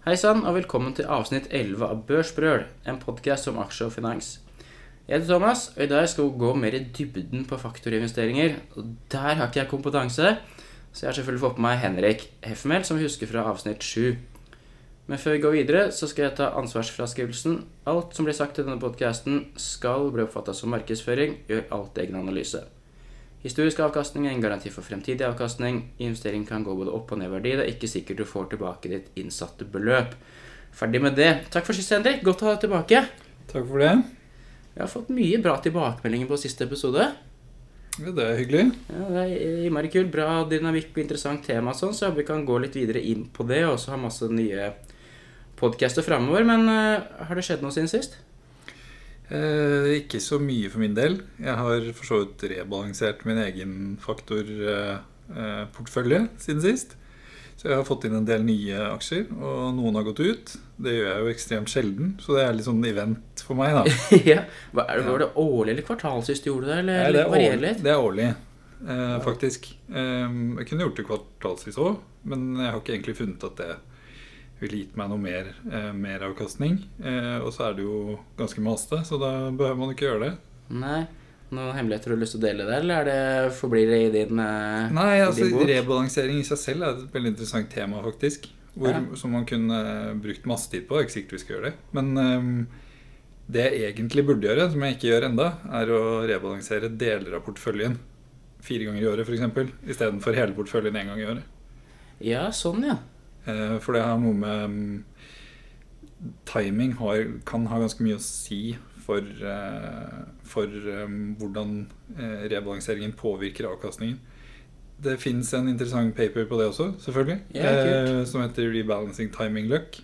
Hei sann, og velkommen til avsnitt 11 av Børsbrøl, en podkast om aksjer og finans. Jeg heter Thomas, og i dag skal vi gå mer i dybden på faktorinvesteringer. Og der har ikke jeg kompetanse, så jeg har selvfølgelig fått på meg Henrik Heffmel, som vi husker fra avsnitt 7. Men før vi går videre, så skal jeg ta ansvarsfraskrivelsen. Alt som blir sagt i denne podkasten, skal bli oppfatta som markedsføring. Gjør alt egen analyse. Historisk avkastning er en garanti for fremtidig avkastning. Investering kan gå både opp og ned i verdi. Det er ikke sikkert du får tilbake ditt innsatte beløp. Ferdig med det. Takk for sist, Henrik. Godt å ha deg tilbake. Takk for det. Jeg har fått mye bra tilbakemeldinger på siste episode. Ja, det er hyggelig. Ja, det er innmari kult. Bra dynamikk og interessant tema, sånn, så vi kan gå litt videre inn på det. Og så ha masse nye podcaster framover. Men uh, har det skjedd noe siden sist? Eh, ikke så mye for min del. Jeg har for så vidt rebalansert min egen faktorportefølje eh, siden sist. Så jeg har fått inn en del nye aksjer, og noen har gått ut. Det gjør jeg jo ekstremt sjelden, så det er litt sånn event for meg, da. ja. Var det, var det årlig eller kvartalsvis du gjorde det, eller Nei, det, er årlig, litt? det er årlig, eh, faktisk. Eh, jeg kunne gjort det kvartalsvis òg, men jeg har ikke egentlig funnet at det ville gitt meg noe mer eh, meravkastning. Eh, og så er det jo ganske maste, så da behøver man ikke gjøre det. Nei. Noen hemmeligheter du har lyst til å dele der, eller er det, forblir det i din, eh, Nei, i altså din bok? rebalansering i seg selv er et veldig interessant tema, faktisk. Hvor, Ja. Som man kunne brukt masse tid på. Det er ikke sikkert vi skal gjøre det. Men um, det jeg egentlig burde gjøre, som jeg ikke gjør enda, er å rebalansere deler av porteføljen. Fire ganger i året, f.eks. Istedenfor hele porteføljen én gang i året. Ja, sånn, ja. Eh, For det har noe med mm, Timing har, kan ha ganske mye å si for, eh, for eh, hvordan rebalanseringen påvirker avkastningen. Det fins en interessant paper på det også, selvfølgelig. Yeah, eh, som heter 'Rebalancing Timing Luck'.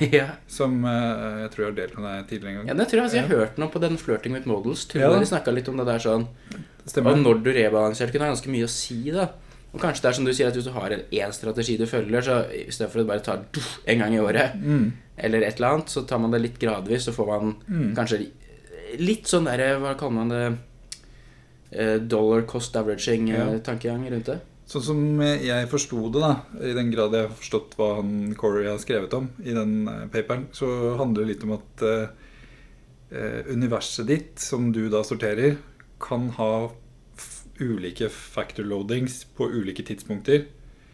ja. Som eh, jeg tror jeg har delt med deg tidligere en Ja, det tror jeg altså, jeg har hørt noe på den Flirting with Models. Tror Ja de snakka litt om det der sånn Det Stemmer. Og når du rebalanserer, kunne ha ganske mye å si, da. Og kanskje det er som du sier, at hvis du har en én strategi du følger, så i stedet for å bare ta en gang i året, Mm. eller et eller annet, så tar man det litt gradvis, så får man Mm. kanskje litt sånn derre Hva kaller man det? Eh, Dollar cost averaging-tankegang rundt det. Sånn som jeg forsto det, da, i den grad jeg har forstått hva han Corey har skrevet om i den eh, paperen, så handler det litt om at eh, eh, universet ditt, som du da sorterer, kan ha ulike factor loadings på ulike tidspunkter.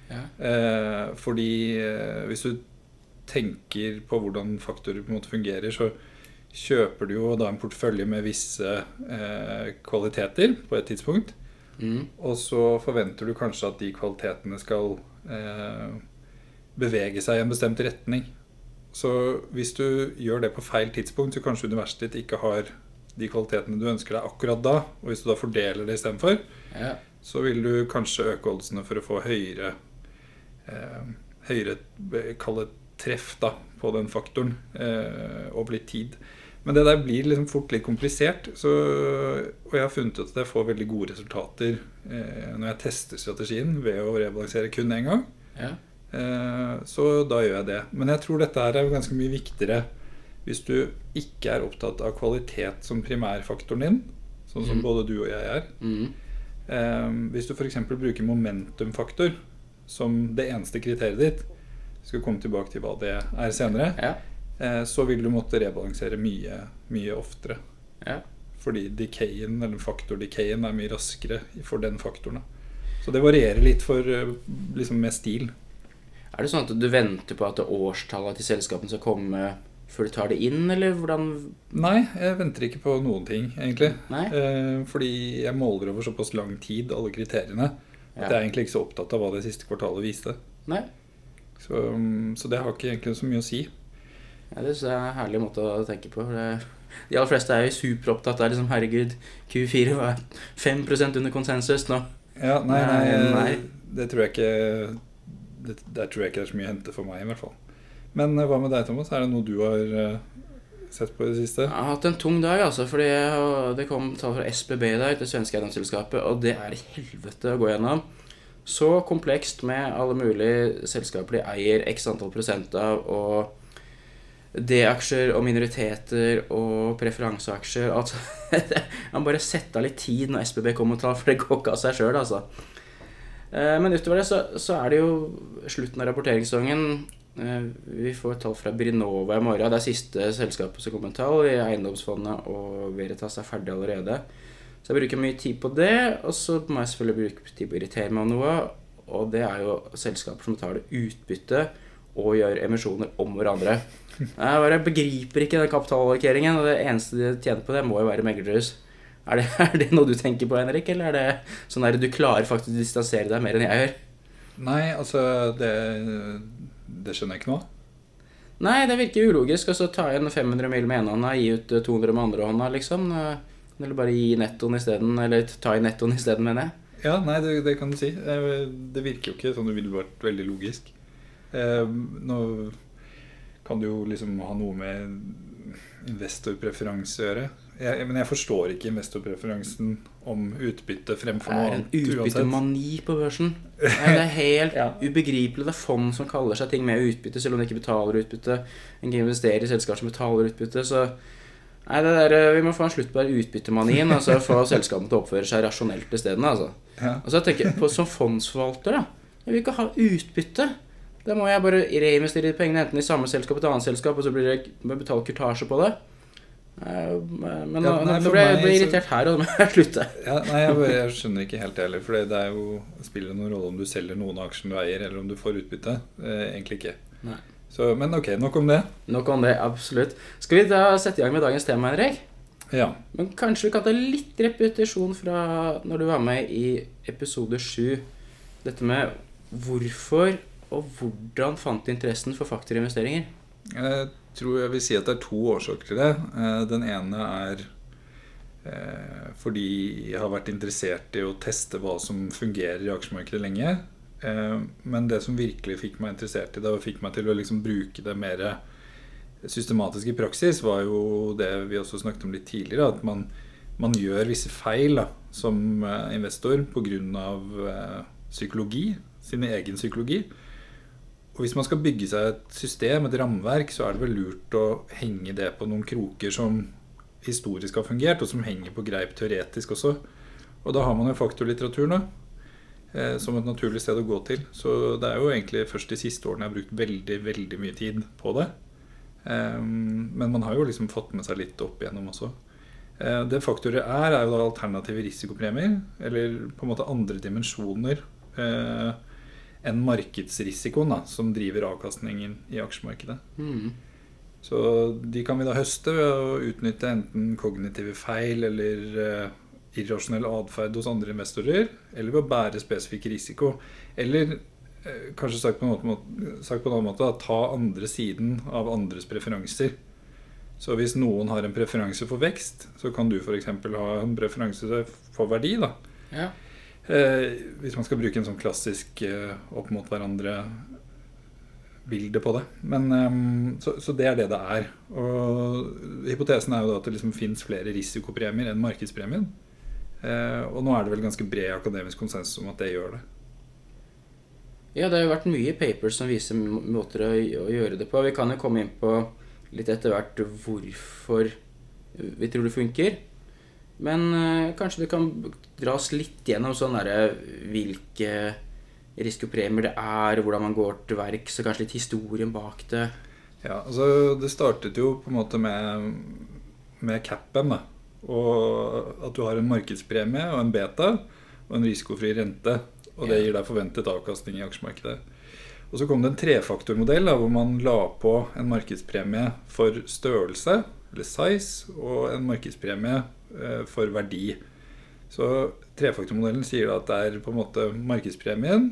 Ja. Eh, fordi eh, hvis du tenker på hvordan faktorer på en måte fungerer, så kjøper du jo da en portefølje med visse eh, kvaliteter på et tidspunkt. Mm. Og så forventer du kanskje at de kvalitetene skal bevege seg i en bestemt retning. Så hvis du gjør det på feil tidspunkt, så kanskje universet ditt ikke har de kvalitetene du ønsker deg akkurat da. Og hvis du da fordeler det istedenfor, Ja. så vil du kanskje øke oddsene for å få høyere eh, Høyere kall det treff da, på den faktoren eh, over litt tid. Men det der blir liksom fort litt komplisert. Så, og jeg har funnet ut at jeg får veldig gode resultater eh, når jeg tester strategien ved å rebalansere kun én gang. ja. Eh, så da gjør jeg det. Men jeg tror dette her er ganske mye viktigere hvis du ikke er opptatt av kvalitet som primærfaktoren din, sånn som mm. både du og jeg er. Mm. Eh, hvis du f.eks. bruker momentumfaktor som det eneste kriteriet ditt, skal komme tilbake til hva det er senere, ja. eh, så vil du måtte rebalansere mye, mye oftere. ja. Fordi decayen, eller faktordecayen er mye raskere for den faktoren. Så det varierer litt for, eh, liksom med stil. Er det sånn at du venter på at årstallet til selskapene skal komme før du tar det inn, eller hvordan Nei, jeg venter ikke på noen ting, egentlig. Eh, fordi jeg måler over såpass lang tid alle kriteriene at Ja. jeg er egentlig ikke så opptatt av hva det siste kvartalet viste. Nei? Så, mm, så det har ikke egentlig så mye å si. Ja, det er en herlig måte å tenke på. Det, de aller fleste er jo superopptatt av liksom, herregud, Q4 var 5% under konsensus nå. Ja, nei, nei, Nei, Det, Det tror jeg ikke det, Der tror jeg ikke det er så mye å hente for meg, i hvert fall. Men eh, hva med deg, Thomas? Er det noe du har eh, sett på i det siste? Jeg har hatt en tung dag, altså, fordi det kom tall fra SBB i dag, det svenske eiendomsselskapet, og det er i helvete å gå gjennom. Så komplekst med alle mulige selskaper de eier x antall prosent av, og D-aksjer og minoriteter og preferanseaksjer. Altså, man bare sette av litt tid når SBB kommer og tar, for det går ikke av seg sjøl, altså. Eh, Men utover det så, så er det jo slutten av rapporteringssesongen. Eh, Vi får tall fra Brinova i morgen. Det er siste selskapet som kommer med tall. i Eiendomsfondet og Veritas er ferdig allerede. Så jeg bruker mye tid på det. Og så må jeg selvfølgelig bruke tid på å irritere meg om noe. Og det er jo selskaper som betaler utbytte og gjør emisjoner om hverandre. Jeg bare begriper ikke den kapitalallokeringen, og det eneste de tjener på det, må jo være meglerhus. Er det, er det noe du tenker på, Henrik, eller er det sånn at du klarer faktisk å distansere deg mer enn jeg gjør? Nei, altså Det, det skjønner jeg ikke noe. Nei, det virker ulogisk. Altså ta igjen 500 mil med ene hånda, gi ut eh, 200 med andre hånda, liksom. Eh, Eller bare gi nettoen isteden. Eller ta i nettoen isteden, mener jeg. Ja, nei, det, det kan du si. Eh, Det virker jo ikke sånn umiddelbart veldig logisk. Eh, Nå kan du jo liksom ha noe med investorpreferanse å gjøre. Jeg, men jeg forstår ikke investorpreferansen om utbytte fremfor Det noe er en annet utbyttemani på børsen. Det er helt Ja. ubegripelig. Det er fond som kaller seg ting med utbytte, selv om de ikke betaler utbytte. En kan investere i selskaper som betaler utbytte. Så Nei, det der, eh, Vi må få en slutt på utbyttemanien. Altså få selskapene til å oppføre seg rasjonelt isteden. Altså. Ja. Altså, så tenker på Som fondsforvalter, da. Jeg vil ikke ha utbytte. Da må jeg bare reinvestere pengene enten i samme selskap eller et annet selskap, og så blir det betale kurtasje på det. Eh, Men Ja, nå, nei, nå ble jeg ble irritert her, og nå må jeg slutte. Ja, nei, jeg, bare, jeg skjønner ikke helt det heller. For det jo, spiller noen rolle om du selger noen av aksjene du eier, eller om du får utbytte. Eh, egentlig ikke. Så, men ok, nok om det. Nok om det, absolutt. Skal vi da sette i gang med dagens tema, Henrik? Ja. Men kanskje vi kan ta litt repetisjon fra når du var med i episode sju. Dette med hvorfor og hvordan fant du interessen for faktorinvesteringer? Jeg tror jeg vil si at det er to årsaker til det. Eh, Den ene er eh, fordi jeg har vært interessert i å teste hva som fungerer i aksjemarkedet lenge. Eh, Men det som virkelig fikk meg interessert i det, og fikk meg til å liksom bruke det mer systematisk i praksis, var jo det vi også snakket om litt tidligere, at man, man gjør visse feil da, som investor pga. Psykologi, sin egen psykologi. Og hvis man skal bygge seg et system, et rammeverk, så er det vel lurt å henge det på noen kroker som historisk har fungert, og som henger på greip teoretisk også. Og da har man jo faktorlitteraturen da, eh, som et naturlig sted å gå til. Så det er jo egentlig først de siste årene jeg har brukt veldig, veldig mye tid på det. Eh, men man har jo liksom fått med seg litt opp igjennom også. Eh, det faktorer er, er jo da alternative risikopremier, eller på en måte andre dimensjoner eh, enn markedsrisikoen da, som driver avkastningen i aksjemarkedet. Mm. Så de kan vi da høste ved å utnytte enten kognitive feil eller eh, irrasjonell atferd hos andre investorer, eller ved å bære spesifikk risiko. Eller eh, kanskje sagt på måte, sagt på en annen måte, da, ta andre siden av andres preferanser. Så hvis noen har en preferanse for vekst, så kan du f.eks. ha en preferanse for verdi. da. Ja. Eh, hvis man skal bruke en sånn klassisk eh, opp mot hverandre-bilde på det. Men, eh, så, så det er det det er. Og hypotesen er jo da at det liksom fins flere risikopremier enn markedspremien. Eh, og nå er det vel ganske bred akademisk konsensus om at det gjør det. Ja, det har jo vært mye papers som viser måter å gjøre det på. Vi kan jo komme inn på litt etter hvert hvorfor vi tror det funker. Men eh, kanskje du kan dra oss litt gjennom sånn derre hvilke risikopremier det er, hvordan man går til verks, og kanskje litt historien bak det. Ja, altså Det startet jo på en måte med, med capen. da Og at du har en markedspremie og en beta og en risikofri rente. Og det gir deg forventet avkastning i aksjemarkedet. Og så kom det en trefaktormodell hvor man la på en markedspremie for størrelse, eller size, og en markedspremie for verdi. Så trefaktormodellen sier at det er på en måte markedspremien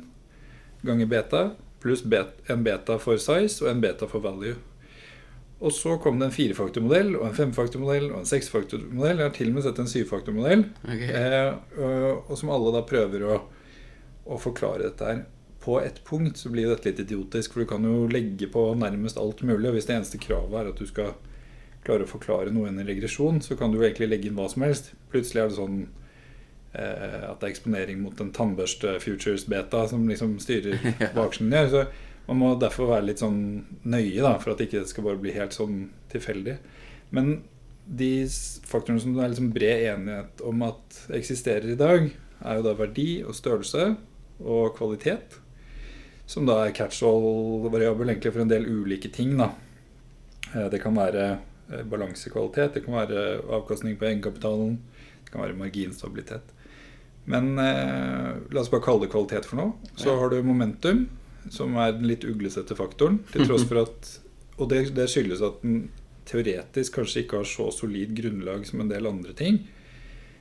ganger beta pluss bet en beta for size og en beta for value. Og så kom det en firefaktormodell og en femfaktormodell og en seksfaktormodell. Jeg har til og med sett en syvfaktormodell. okay. Eh, og, og som alle da prøver å, å forklare dette her. På et punkt så blir dette litt idiotisk, for du kan jo legge på nærmest alt mulig. Og hvis det eneste kravet er at du skal klare å forklare noe i en regresjon, så kan du jo egentlig legge inn hva som helst. Plutselig er det sånn eh, at det er eksponering mot en tannbørste-futures-beta som liksom styrer hva aksjen gjør. Så man må derfor være litt sånn nøye da, for at ikke det skal bare bli helt sånn tilfeldig. Men de faktorene som det er liksom bred enighet om at eksisterer i dag, er jo da verdi og størrelse og kvalitet. Som da er catch-all-variabel egentlig for en del ulike ting. da. Eh, Det kan være balansekvalitet, det kan være avkastning på egenkapitalen, det kan være marginstabilitet. Men eh, la oss bare kalle det kvalitet for noe. Så Ja. har du momentum, som er den litt uglesette faktoren. Til tross for at Og det, det skyldes at den teoretisk kanskje ikke har så solid grunnlag som en del andre ting.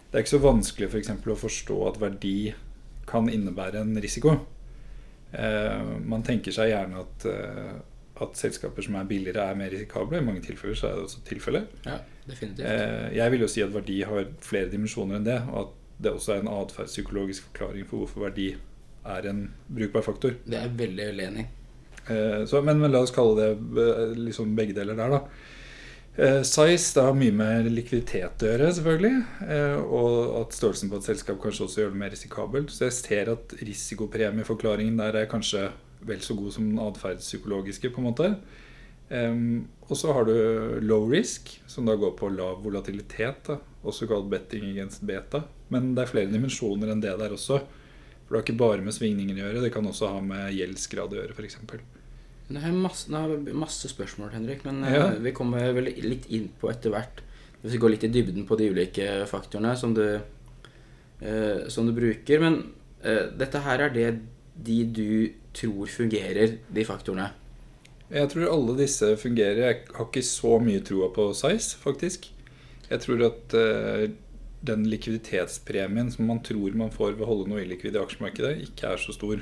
Det er ikke så vanskelig for eksempel å forstå at verdi kan innebære en risiko. Eh, man tenker seg gjerne at, eh, at selskaper som er billigere, er mer risikable. I mange tilfeller så er det også tilfellet. Ja, definitivt. Eh, jeg vil jo si at verdi har flere dimensjoner enn det, og at det også er en atferdspsykologisk forklaring for hvorfor verdi er en brukbar faktor. Det er jeg veldig i. Eh, men, men la oss kalle det eh, liksom begge deler der, da. Size det har mye med likviditet å gjøre, selvfølgelig. Og at størrelsen på et selskap kanskje også gjør det mer risikabelt. Så jeg ser at risikopremieforklaringen der er kanskje vel så god som den atferdspsykologiske, på en måte. Um, og så har du low risk, som da går på lav volatilitet. Da. Også kalt betting against beta. Men det er flere dimensjoner enn det der også. For det har ikke bare med svingninger å gjøre, det kan også ha med gjeldsgrad å gjøre, f.eks. Nå har jeg masse, spørsmål, Henrik, men eh, Ja. vi kommer vel litt inn på etter hvert. Hvis vi går litt i dybden på de ulike faktorene som du, eh, som du bruker. Men eh, dette her er det de du tror fungerer, de faktorene. Jeg tror alle disse fungerer. Jeg har ikke så mye troa på size, faktisk. Jeg tror at uh, den likviditetspremien som man tror man får ved å holde noe illikvid i aksjemarkedet, ikke er så stor.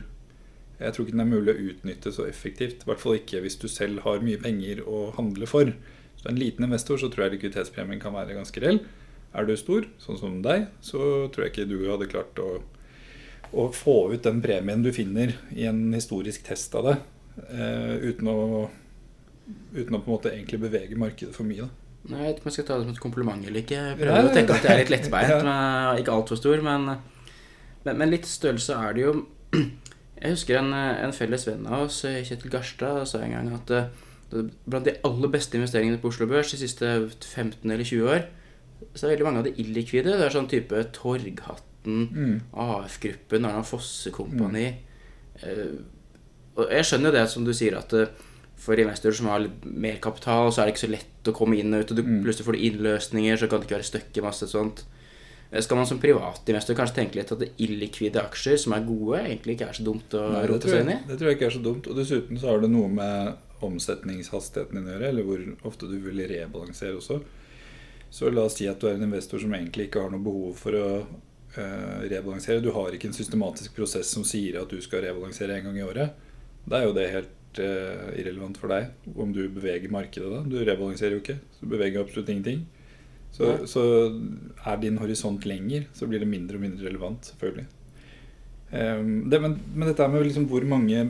Jeg tror ikke den er mulig å utnytte så effektivt. I hvert fall ikke hvis du selv har mye penger å handle for. Så en liten investor så tror jeg likviditetspremien kan være ganske reell. Er du stor, sånn som deg, så tror jeg ikke du hadde klart å, å få ut den premien du finner i en historisk test av det, eh, uten, å, uten å på en måte egentlig bevege markedet for mye. Da. Jeg vet ikke om jeg skal ta det som et kompliment eller ikke. Jeg Nei, prøver å tenke at jeg er litt lettbeint, Ja. men ikke altfor stor. Men, men, men litt størrelse er det jo. Jeg husker en, en felles venn av oss, Kjetil Garstad, sa en gang at eh, blant de aller beste investeringene på Oslo Børs de siste 15 eller 20 år, så er veldig mange av de illikvide. Det er sånn type Torghatten, Mm. AF-gruppen, Arna Fosse Kompani. Mm. og jeg skjønner jo det som du sier, at eh, for investorer som har litt mer kapital, så er det ikke så lett å komme inn og ut. Og du, Mm. plutselig får du innløsninger, så kan det ikke være støkke masse sånt. Eh, Skal man som privatinvestor kanskje tenke litt at det illikvide aksjer som er gode, egentlig ikke er så dumt å Nei, rote seg inn i? det tror jeg ikke er så dumt. Og dessuten så har det noe med omsetningshastigheten din å gjøre, eller hvor ofte du vil rebalansere også. Så la oss si at du er en investor som egentlig ikke har noe behov for å eh, rebalansere. Du har ikke en systematisk prosess som sier at du skal rebalansere en gang i året. Da er jo det helt eh, irrelevant for deg om du beveger markedet da. Du rebalanserer jo ikke, så du beveger absolutt ingenting. Så, så er din horisont lenger, så blir det mindre og mindre relevant, selvfølgelig. Ehm, det, men, men dette med liksom hvor mange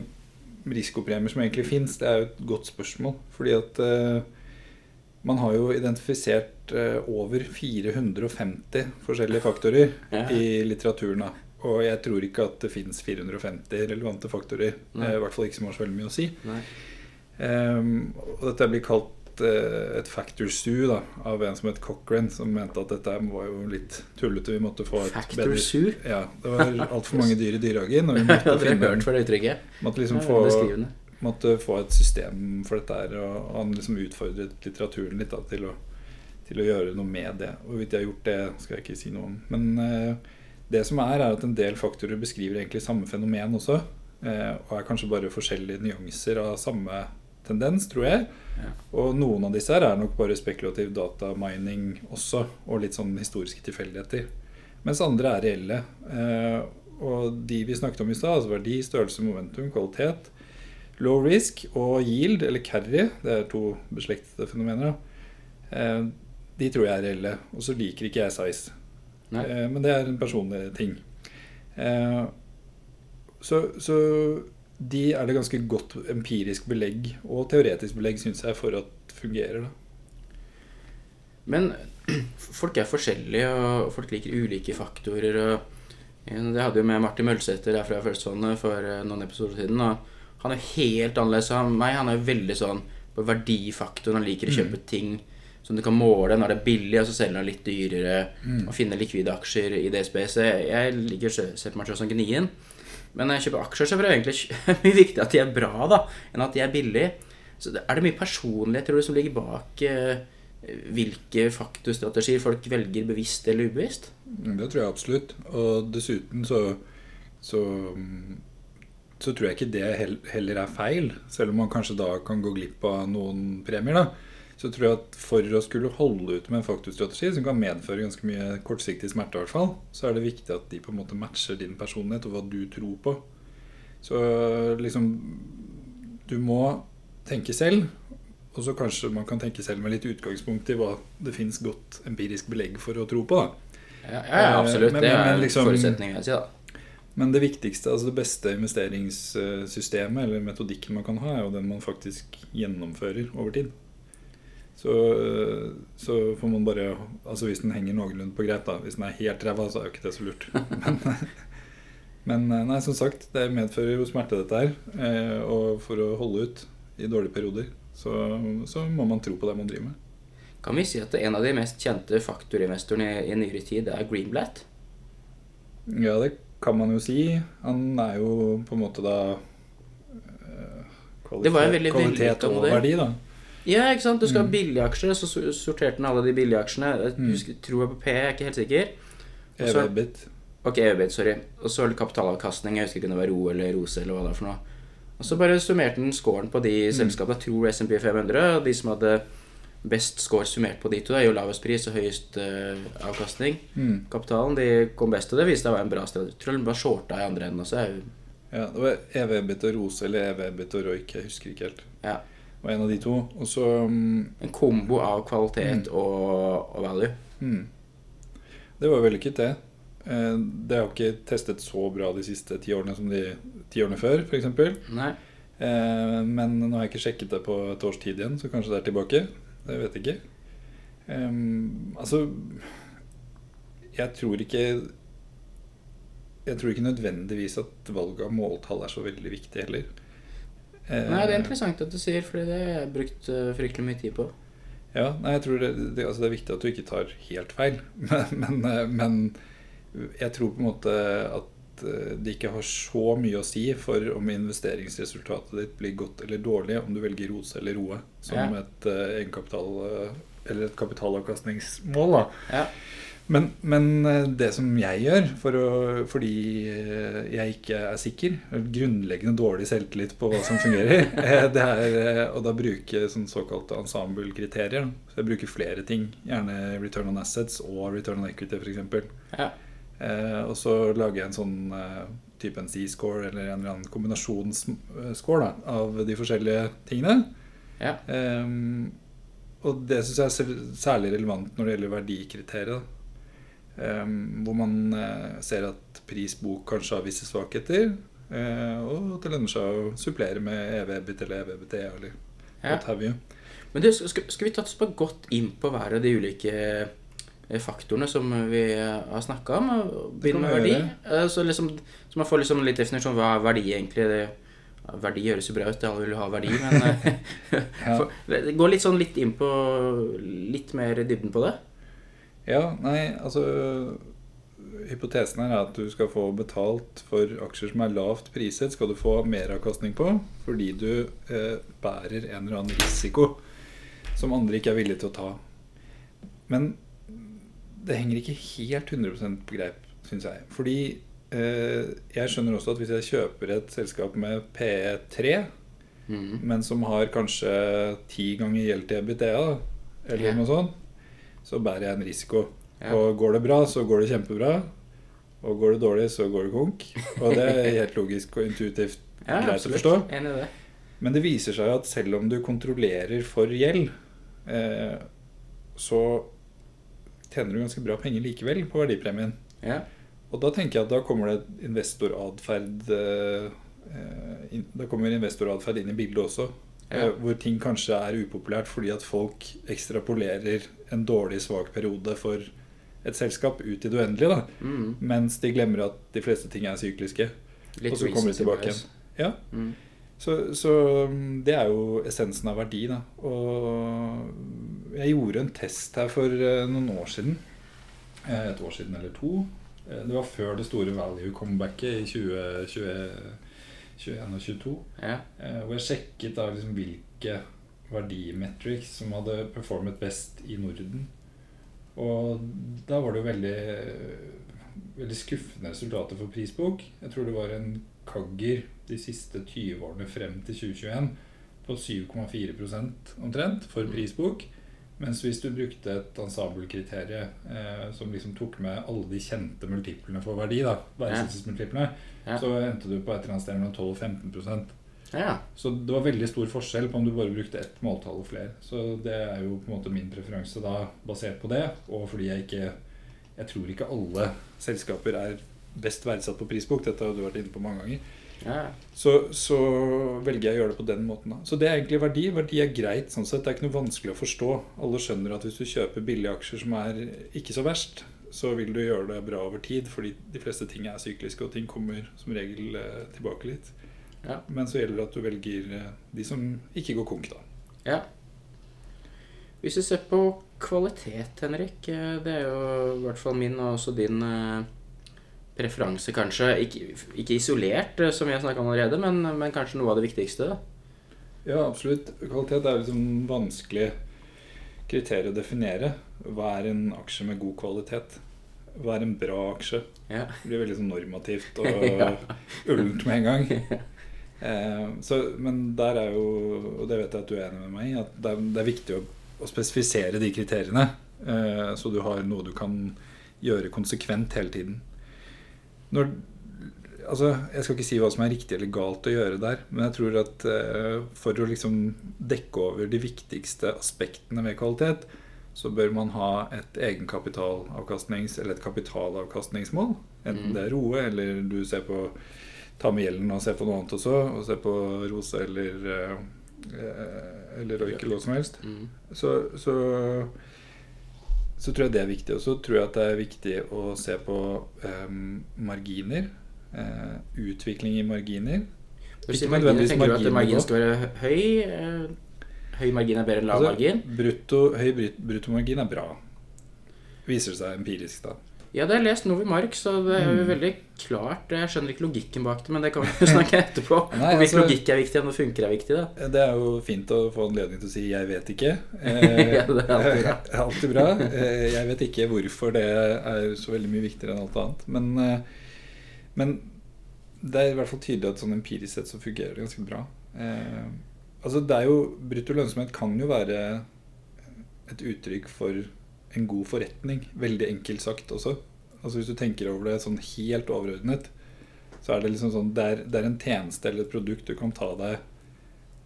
risikopremier som egentlig fins, det er jo et godt spørsmål. Fordi at eh, man har jo identifisert eh, over 450 forskjellige faktorer Ja. i litteraturen. Da. Og jeg tror ikke at det fins 450 relevante faktorer. Nei. eh, I hvert fall ikke som har så veldig mye å si. Ehm, og dette blir kalt uh, et factor stew da, av en som het Cochrane, som mente at dette var jo litt tullete. Vi måtte få et Factor sue? Ja, det var altfor mange dyr i dyrehagen. Og vi måtte, finne, for det uttrykket. måtte liksom få, måtte få et system for dette her. Og han liksom utfordret litteraturen litt da, til, å, til å gjøre noe med det. Hvorvidt de har gjort det, skal jeg ikke si noe om. Men eh, det som er, er at en del faktorer beskriver egentlig samme fenomen også. Eh, og er kanskje bare forskjellige nyanser av samme tendens, tror jeg. Ja. Og noen av disse her er nok bare spekulativ datamining også, og litt sånn historiske tilfeldigheter. Mens andre er reelle. Eh, og de vi snakket om i stad, altså verdi, størrelse, momentum, kvalitet, low risk og yield, eller carry, det er to beslektede fenomener, da. De tror jeg er reelle. Og så liker ikke jeg size. Eh, men det er en personlig ting. Eh, så, så de er det ganske godt empirisk belegg og teoretisk belegg, syns jeg, for at fungerer. da. Men folk er forskjellige, og folk liker ulike faktorer. Det hadde jo med Martin Mølsæter fra Følelsesfondet for eh, noen episoder siden. Og han er helt annerledes enn meg. Han er veldig sånn på verdifaktoren. Han liker å kjøpe ting som du kan måle når det er billig, og så selger han litt dyrere. Og finne likvide aksjer i det Så Jeg liker å se se på meg selv som gnien. Men når jeg kjøper aksjer, så er det egentlig mye viktigere at de er bra da, enn at de er billige. Så er det mye personlighet tror du, som ligger bak eh, hvilke faktorstrategier folk velger bevisst eller ubevisst? Mm, Det tror jeg absolutt. Og dessuten så, så, mm, så tror jeg ikke det heller er feil. Selv om man kanskje da kan gå glipp av noen premier. da Så tror jeg at for å skulle holde ut med en faktorstrategi som kan medføre ganske mye kortsiktig smerte, i hvert fall, så er det viktig at de på en måte matcher din personlighet og hva du tror på. Så liksom Du må tenke selv. Og så kanskje man kan tenke selv med litt utgangspunkt i hva det fins godt empirisk belegg for å tro på. da Ja, ja, absolutt. Men- det men- er men liksom- forutsetning, vil jeg si. da. Men det viktigste, altså det beste investeringssystemet eller metodikken man kan ha, er jo den man faktisk gjennomfører over tid. Så, så får man bare Altså hvis den henger noenlunde på greit, da. Hvis den er helt ræva, så er jo ikke det så lurt. Men, men nei, som sagt, det medfører jo smerte, dette her. eh, Og for å holde ut i dårlige perioder, så, så må man tro på det man driver med. Kan vi si at en av de mest kjente faktorinvestorene i, i nyere tid er Greenblatt? Ja, det kan man jo si. Han er jo på en måte da eh, Det var en veldig kvalitet veldig og verdi, da. Ja, ikke sant? Du skal ha Mm. billige aksjer, så sorterte han alle de billige aksjene. Jeg Mm. husker, tror jeg på P, jeg er ikke helt sikker. EVBIT. Ok, EBIT, sorry. Og så kapitalavkastning. Jeg husker ikke om det var RO eller ROSE eller hva det var for noe. Og så bare summerte han scoren på de selskapene. Jeg tror SMP 500, og de som hadde best score summert på de to, det er jo lavest pris og høyest uh, avkastning. Mm. Kapitalen de kom best, og det viste seg å være en bra strategi. Tror den bare shorta i andre enden også. Jeg- Ja, det var EV-bit og Rose eller EVBIT og Roik. Jeg husker ikke helt. Ja. Var en av de to. Og så um, En kombo av kvalitet og, og value. mm. Det var vellykket, det. Eh, Det har ikke testet så bra de siste ti årene som de ti årene før, f.eks. Eh, Men nå har jeg ikke sjekket det på et års tid igjen, så kanskje det er tilbake. Det vet jeg ikke. Altså Jeg tror ikke Jeg tror ikke nødvendigvis at valg av måltall er så veldig viktig heller. Eh, Nei, det er interessant at du sier, for det har jeg brukt eh, fryktelig mye tid på. Ja, nei, jeg tror det, det, altså det er viktig at du ikke tar helt feil. Men, men, eh, men jeg tror på en måte at det ikke har så mye å si for om investeringsresultatet ditt blir godt eller dårlig, om du velger ROSE eller ROE som Ja. et egenkapital eller et kapitalavkastningsmål. da. Ja. Men, men eh, det som jeg gjør, for å, fordi eh, jeg ikke er sikker, er grunnleggende dårlig selvtillit på hva som fungerer, eh, det er å da bruke sånn såkalte ensemble-kriterier. Så jeg bruker flere ting. Gjerne return on assets og return on equity, f.eks. Ja. Eh, og så lager jeg en sånn type en C-score eller en eller annen kombinasjonsscore av de forskjellige tingene. Ja. Eh, og det syns jeg er særlig relevant når det gjelder verdikriteriet. Ehm, hvor man eh, ser at prisbok kanskje har visse svakheter. eh, og at det lønner seg å supplere med EV-bit eller EVBT eller Ja. what have you. Men du, skal, skal vi ta oss bare godt inn på hver av de ulike eh, faktorene som vi har snakka om? og Begynne med verdi. Så, liksom, så man får liksom litt definisjon hva er verdi egentlig det, Verdi høres jo bra ut, alle vil jo ha verdi, men Ja. for, Gå litt sånn litt inn på litt mer i dybden på det. Ja, nei, altså Hypotesen her er at du skal få betalt for aksjer som er lavt priset, skal du få meravkastning på fordi du eh, bærer en eller annen risiko som andre ikke er villige til å ta. Men det henger ikke helt 100 på greip, syns jeg. Fordi eh, jeg skjønner også at hvis jeg kjøper et selskap med PE3, mm. men som har kanskje ti ganger gjeld til EBITDA, eller Ja. noe sånt, så bærer jeg en risiko. Ja. Og går det bra, så går det kjempebra. Og går det dårlig, så går det konk. Og det er helt logisk og intuitivt Ja, greit å absolutt. forstå. Enig det. Men det viser seg at selv om du kontrollerer for gjeld, eh, så tjener du ganske bra penger likevel på verdipremien. Ja. Og da tenker jeg at da kommer det investoratferd eh, eh, Da kommer investoratferd inn i bildet også. Ja. Eh, Hvor ting kanskje er upopulært fordi at folk ekstrapolerer en dårlig, svak periode for et selskap ut i det uendelige. Mhm. Mens de glemmer at de fleste ting er sykliske. Litt Og så kommer de tilbake igjen. Ja, Mm. så, så mm, det er jo essensen av verdi. da Og jeg gjorde en test her for eh, noen år siden. Eh, Et år siden eller to. Det var før det store value-comebacket i 2021 og 22. Ja. Eh, hvor jeg sjekket da liksom hvilke verdimetrics som hadde performet best i Norden. Og da var det jo veldig, veldig skuffende resultater for prisbok. Jeg tror det var en kagger de siste 20 årene frem til 2021 på 7,4% omtrent for prisbok. Mens hvis du brukte et ensemble-kriterium eh, som liksom tok med alle de kjente multiplene for verdi, da, verdsettelsesmultiplene, Ja. Så endte du på et eller annet sted mellom 12 og 15% ja. Så det var veldig stor forskjell på om du bare brukte ett måltall og flere. Så det er jo på en måte min preferanse da, basert på det, og fordi jeg ikke Jeg tror ikke alle selskaper er best verdsatt på prisbok. Dette har du vært inne på mange ganger. ja. Så, så velger jeg å gjøre det på den måten. da. Så det er egentlig verdi. Verdi er greit. sånn sett. Det er ikke noe vanskelig å forstå. Alle skjønner at hvis du kjøper billige aksjer som er ikke så verst, så vil du gjøre det bra over tid, fordi de fleste ting er sykliske, og ting kommer som regel eh, tilbake litt. Ja. Men så gjelder det at du velger eh, de som ikke går konk, da. Ja. Hvis vi ser på kvalitet, Henrik, eh, det er jo i hvert fall min og også din preferanse, kanskje. Ikke, ikke isolert, som vi har snakka om allerede, men, men kanskje noe av det viktigste. da. Ja, absolutt. Kvalitet er liksom vanskelig kriterium å definere. Hva er en aksje med god kvalitet? Hva er en bra aksje? Ja. Det blir veldig sånn normativt og Ja. ullent med en gang. Eh, så, men der er jo, og det vet jeg at du er enig med meg i, at det er, det er viktig å, å spesifisere de kriteriene. Eh, så du har noe du kan gjøre konsekvent hele tiden. Når, altså, jeg skal ikke si hva som er riktig eller galt å gjøre der, men jeg tror at eh, for å liksom dekke over de viktigste aspektene ved kvalitet, så bør man ha et egenkapitalavkastnings- eller et kapitalavkastningsmål. Enten mm. det er roe, eller du ser på ta med gjelden og se på noe annet også, og se på Rose eller eh, eh, eller Røyk eller hva som helst. Mm. Så, så, så tror jeg det er viktig. Og så tror jeg at det er viktig å se på eh, marginer. Eh, utvikling i marginer. Når du sier marginer, tenker du at marginen skal være hø- høy? Høy margin er bedre enn lav Altså, margin? Brutto, høy bruttomargin er bra. Viser det seg empirisk, da. Ja, det har jeg lest Novi Mark, så det er jo Mm. veldig klart. Jeg skjønner ikke logikken bak det, men det kan vi snakke etterpå. Nei, altså, hvilken altså- logikk er viktig, og det funker er viktig, da. Det er jo fint å få anledning til å si 'jeg vet ikke'. Eh, Ja, det er alltid bra. alltid bra. Eh, Jeg vet ikke hvorfor det er så veldig mye viktigere enn alt annet. Men, eh, men det er i hvert fall tydelig at sånn empirisk sett så fungerer det ganske bra. Eh, altså det er jo Brutto lønnsomhet kan jo være et uttrykk for en god forretning. Veldig enkelt sagt også. Altså Hvis du tenker over det sånn helt overordnet, så er det liksom sånn Det er, det er en tjeneste eller et produkt du kan ta deg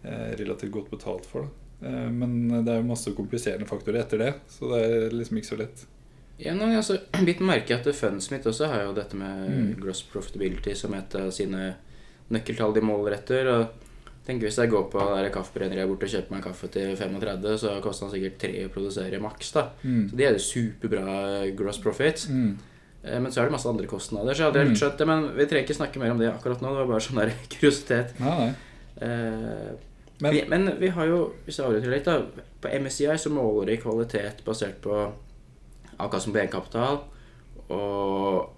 eh, relativt godt betalt for. Eh, men det er jo masse kompliserende faktorer etter det, så det er liksom ikke så lett. Ja, nei, altså, Bitt merke at Fundsmith også har jo dette med Mm. gross profitability som et av sine nøkkeltall de måler etter. og tenk Hvis jeg går på kaffebrenneriet borte og kjøper meg kaffe til 35, så koster den sikkert 3 å produsere maks. da. Mm. Så de er jo superbra gross profit. Mm. Eh, Men så er det masse andre kostnader, så jeg hadde helt Mm. skjønt det. Men vi trenger ikke snakke mer om det akkurat nå. Det var bare sånn der kuriositet. Nei. Eh, Men vi, men vi har jo, hvis jeg avbryter litt, da På MSCI så måler de kvalitet basert på avkastning på egenkapital. Og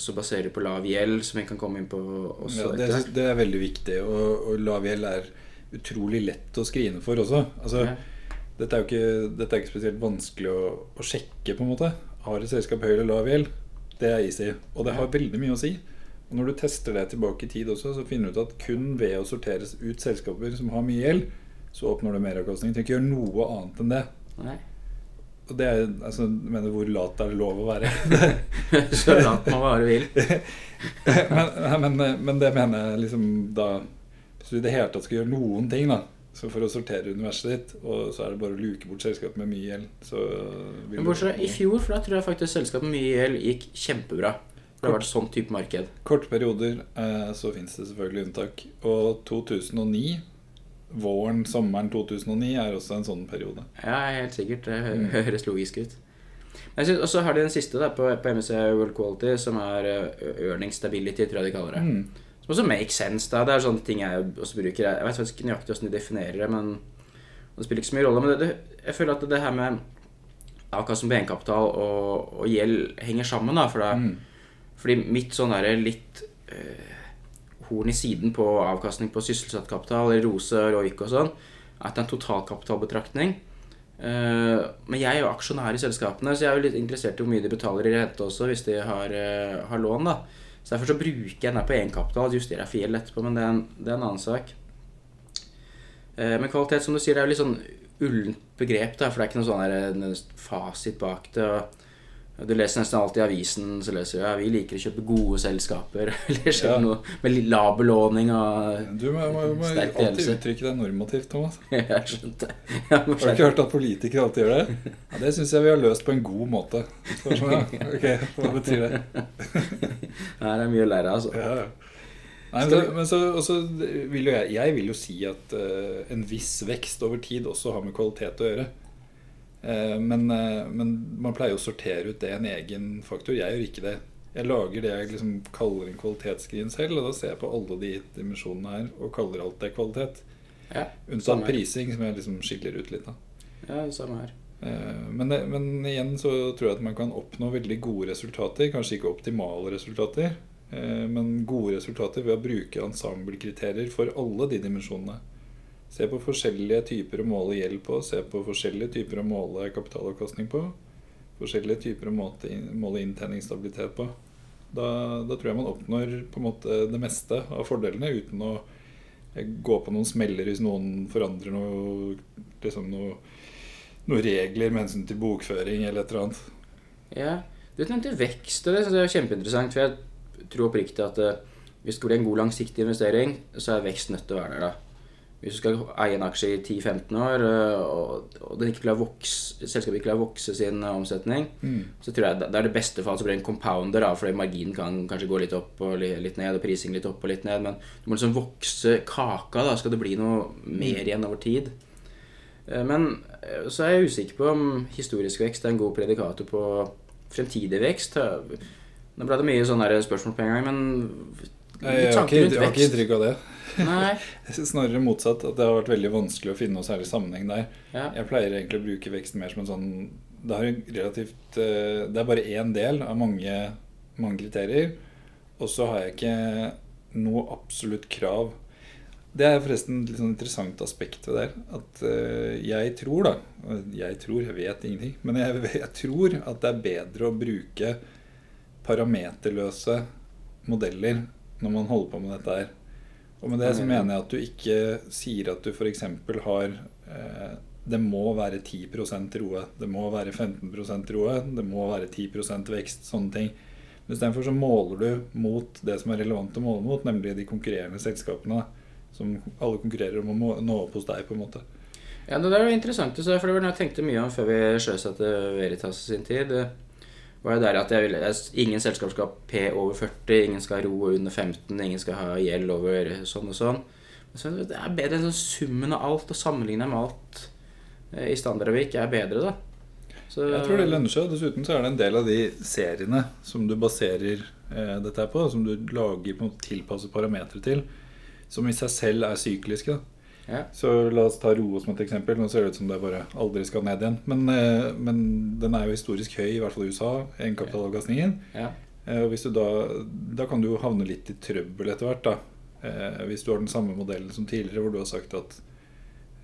så baserer de på lav gjeld, som vi kan komme inn på også. ja, det, det er veldig viktig, og, og lav gjeld er utrolig lett å skrine for også. Altså, Ja. dette, er jo ikke, dette er ikke spesielt vanskelig å, å sjekke, på en måte. Har et selskap høy eller lav gjeld? Det er easy. Og det har veldig mye å si. Og når du tester det tilbake i tid også, så finner du ut at kun ved å sortere ut selskaper som har mye gjeld, så oppnår du meravkastning. Du trenger ikke gjøre noe annet enn det. Nei. Og det er, altså, mener, hvor lat er det lov å være? så lat man bare vil. men, men, men det mener jeg liksom da Hvis du i det hele tatt skal gjøre noen ting, da så for å sortere universet ditt, og så er det bare å luke bort selskap med mye gjeld, Men bortsett fra i fjor, for da tror jeg faktisk selskapet med mye gjeld gikk kjempebra. Det har vært sånn type marked. Korte perioder, eh, så fins det selvfølgelig unntak. Og 2009, våren, sommeren 2009, er også en sånn periode. Ja, helt sikkert. Det Mm. høres logisk ut. Og så har de den siste da, på, på MSC World Quality, som er earning stability, tror jeg de kaller det. Mm. Som også makes sense. da Det er sånne ting jeg også bruker. Jeg vet faktisk ikke nøyaktig hvordan de definerer det, men det spiller ikke så mye rolle. Men det, det, jeg føler at det her med avkastning på egenkapital og, og gjeld henger sammen. da, for da, Mm. Fordi mitt sånn derre litt eh, horn i siden på avkastning på sysselsatt kapital, eller ROSE og Roik og sånn, at det er en totalkapitalbetraktning. Eh, men jeg er jo aksjonær i selskapene, så jeg er jo litt interessert i hvor mye de betaler i rente også, hvis de har, eh, har lån. da. Så Derfor så bruker jeg den her på egenkapital, justerer jeg fiel etterpå, men det er en, det er en annen sak. Eh, men kvalitet, som du sier, er jo litt sånn ullent begrep, da, for det er ikke noen sånn fasit bak det. og du leser nesten alltid i avisen så leser du ja, vi liker å kjøpe gode selskaper. Eller skjer Ja. noe med lav belåning og Du må, må, må alltid ledelse. uttrykke deg normativt, Thomas. Jeg skjønte. Har du ikke hørt at politikere alltid gjør det? Ja, det syns jeg vi har løst på en god måte. Så det sånn, ja. Ok, hva betyr det? Her er mye å lære, altså. Ja. ja. Nei, men, så, men så, også vil jo jeg, jeg vil jo si at uh, en viss vekst over tid også har med kvalitet å gjøre. Eh, men, eh, men man pleier å sortere ut det en egen faktor. Jeg gjør ikke det. Jeg lager det jeg liksom kaller en kvalitetsskrin selv, og da ser jeg på alle de dimensjonene her og kaller alt det kvalitet. Ja, Unntatt prising, som jeg liksom skiller ut litt. av. Ja, samme her. Eh, Men, det, men igjen så tror jeg at man kan oppnå veldig gode resultater. Kanskje ikke optimale resultater, men gode resultater ved å bruke ensemblekriterier for alle de dimensjonene. Se på forskjellige typer å måle gjeld på, se på forskjellige typer å måle kapitalavkastning på. Forskjellige typer å måte, måle inntjeningsstabilitet på. Da, da tror jeg man oppnår på en måte det meste av fordelene uten å eh, gå på noen smeller hvis noen forandrer noe, liksom noe noen regler med hensyn til bokføring eller et eller annet. Ja, Du nevnte vekst, og det er kjempeinteressant. For jeg tror oppriktig at eh, hvis det blir en god langsiktig investering, så er vekst nødt til å være der. da. Hvis du skal eie en aksje i 10-15 år, eh, og, og den ikke vokse, selskapet ikke klarer å vokse sin omsetning, omsetning, så tror jeg det er det beste fall så blir det en compounder, da, fordi marginen kan kanskje gå litt opp og litt ned, og prising litt opp og litt ned, men du må liksom vokse kaka, da, skal det bli noe mer igjen over tid. Eh, Men eh, så er jeg usikker på om historisk vekst er en god predikator på fremtidig vekst. Eh, Nå ble det mye sånne spørsmål på en gang, men Jeg, jeg, har, ikke, jeg har ikke inntrykk av det. Snarere motsatt. At det har vært veldig vanskelig å finne noe særlig sammenheng der. Ja. Jeg pleier egentlig å bruke vekst mer som en sånn Det, har relativt, eh, det er bare én del av mange, mange kriterier. Og så har jeg ikke noe absolutt krav. Det er forresten et litt sånn interessant aspekt ved det. her, At eh, jeg tror, da Jeg tror, jeg vet ingenting. Men jeg, jeg tror at det er bedre å bruke parameterløse modeller når man holder på med dette her. Og med det så mener jeg at du ikke sier at du f.eks. har eh, Det må være 10% roe, det må være 15% roe, det må være 10 vekst, sånne ting. Men istedenfor så måler du mot det som er relevant å måle mot, nemlig de konkurrerende selskapene. Som alle konkurrerer om å nå opp hos deg, på en måte. Ja, det der jo interessant, for det var noe jeg tenkte mye om før vi sjøsatte Veritas i sin tid. Var jo der at jeg ville, Ingen selskap skal ha P over 40, ingen skal ha ro under 15, ingen skal ha gjeld over sånn og sånn. Så det er bedre enn summen av alt, og sammenligne med alt eh, i Standardavik er bedre, da. Så, Jeg tror det lønner seg. Dessuten så er det en del av de seriene som du baserer eh, dette på, som du lager tilpasset parametere til, som i seg selv er sykliske. da. Ja. Så la oss ta Roe som et eksempel. Nå ser det ut som det bare aldri skal ned igjen. Men, eh, men den er jo historisk høy, i hvert fall i USA, egenkapitalavkastningen. Ja. Eh, da, da kan du jo havne litt i trøbbel etter hvert. da. Eh, hvis du har den samme modellen som tidligere, hvor du har sagt at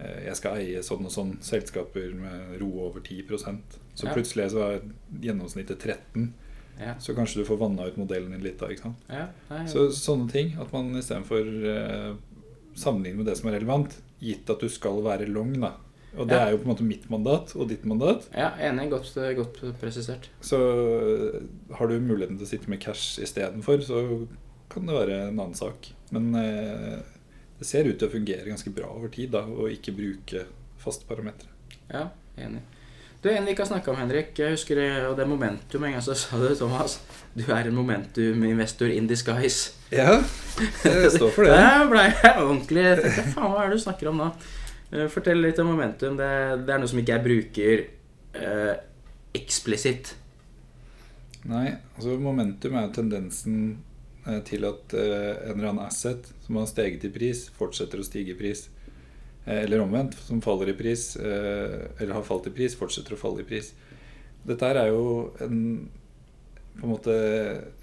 jeg skal eie sånn og sånn selskaper med ro over 10% Så Ja. plutselig så er gjennomsnittet 13 Ja. Så kanskje du får vanna ut modellen din litt da. ikke sant? Ja. Nei, Så sånne ting. At man istedenfor eh, sammenligner med det som er relevant, gitt at du skal være long, da. Og det Ja. er jo på en måte mitt mandat og ditt mandat. ja, enig. Godt, godt presisert. Så eh, har du muligheten til å sitte med cash istedenfor, så kan det være en annen sak. Men eh, det ser ut til å fungere ganske bra over tid, da, å ikke bruke faste parametere. Ja, enig. Du, En vi ikke har snakka om, Henrik, jeg husker det, og det er momentum. En gang så sa du, Thomas, du er en momentum-investor in disguise. Ja, det står for det. Der ble jeg ordentlig jeg tenkte, Faen, hva er det du snakker om nå? Eh, Fortell litt om momentum. Det, det er noe som ikke jeg bruker eh, eksplisitt. Nei, altså momentum er tendensen eh, til at eh, en eller annen asset som har steget i pris, fortsetter å stige i pris. Eh, Eller omvendt, som faller i pris, eh, eller har falt i pris, fortsetter å falle i pris. Dette her er jo en på en måte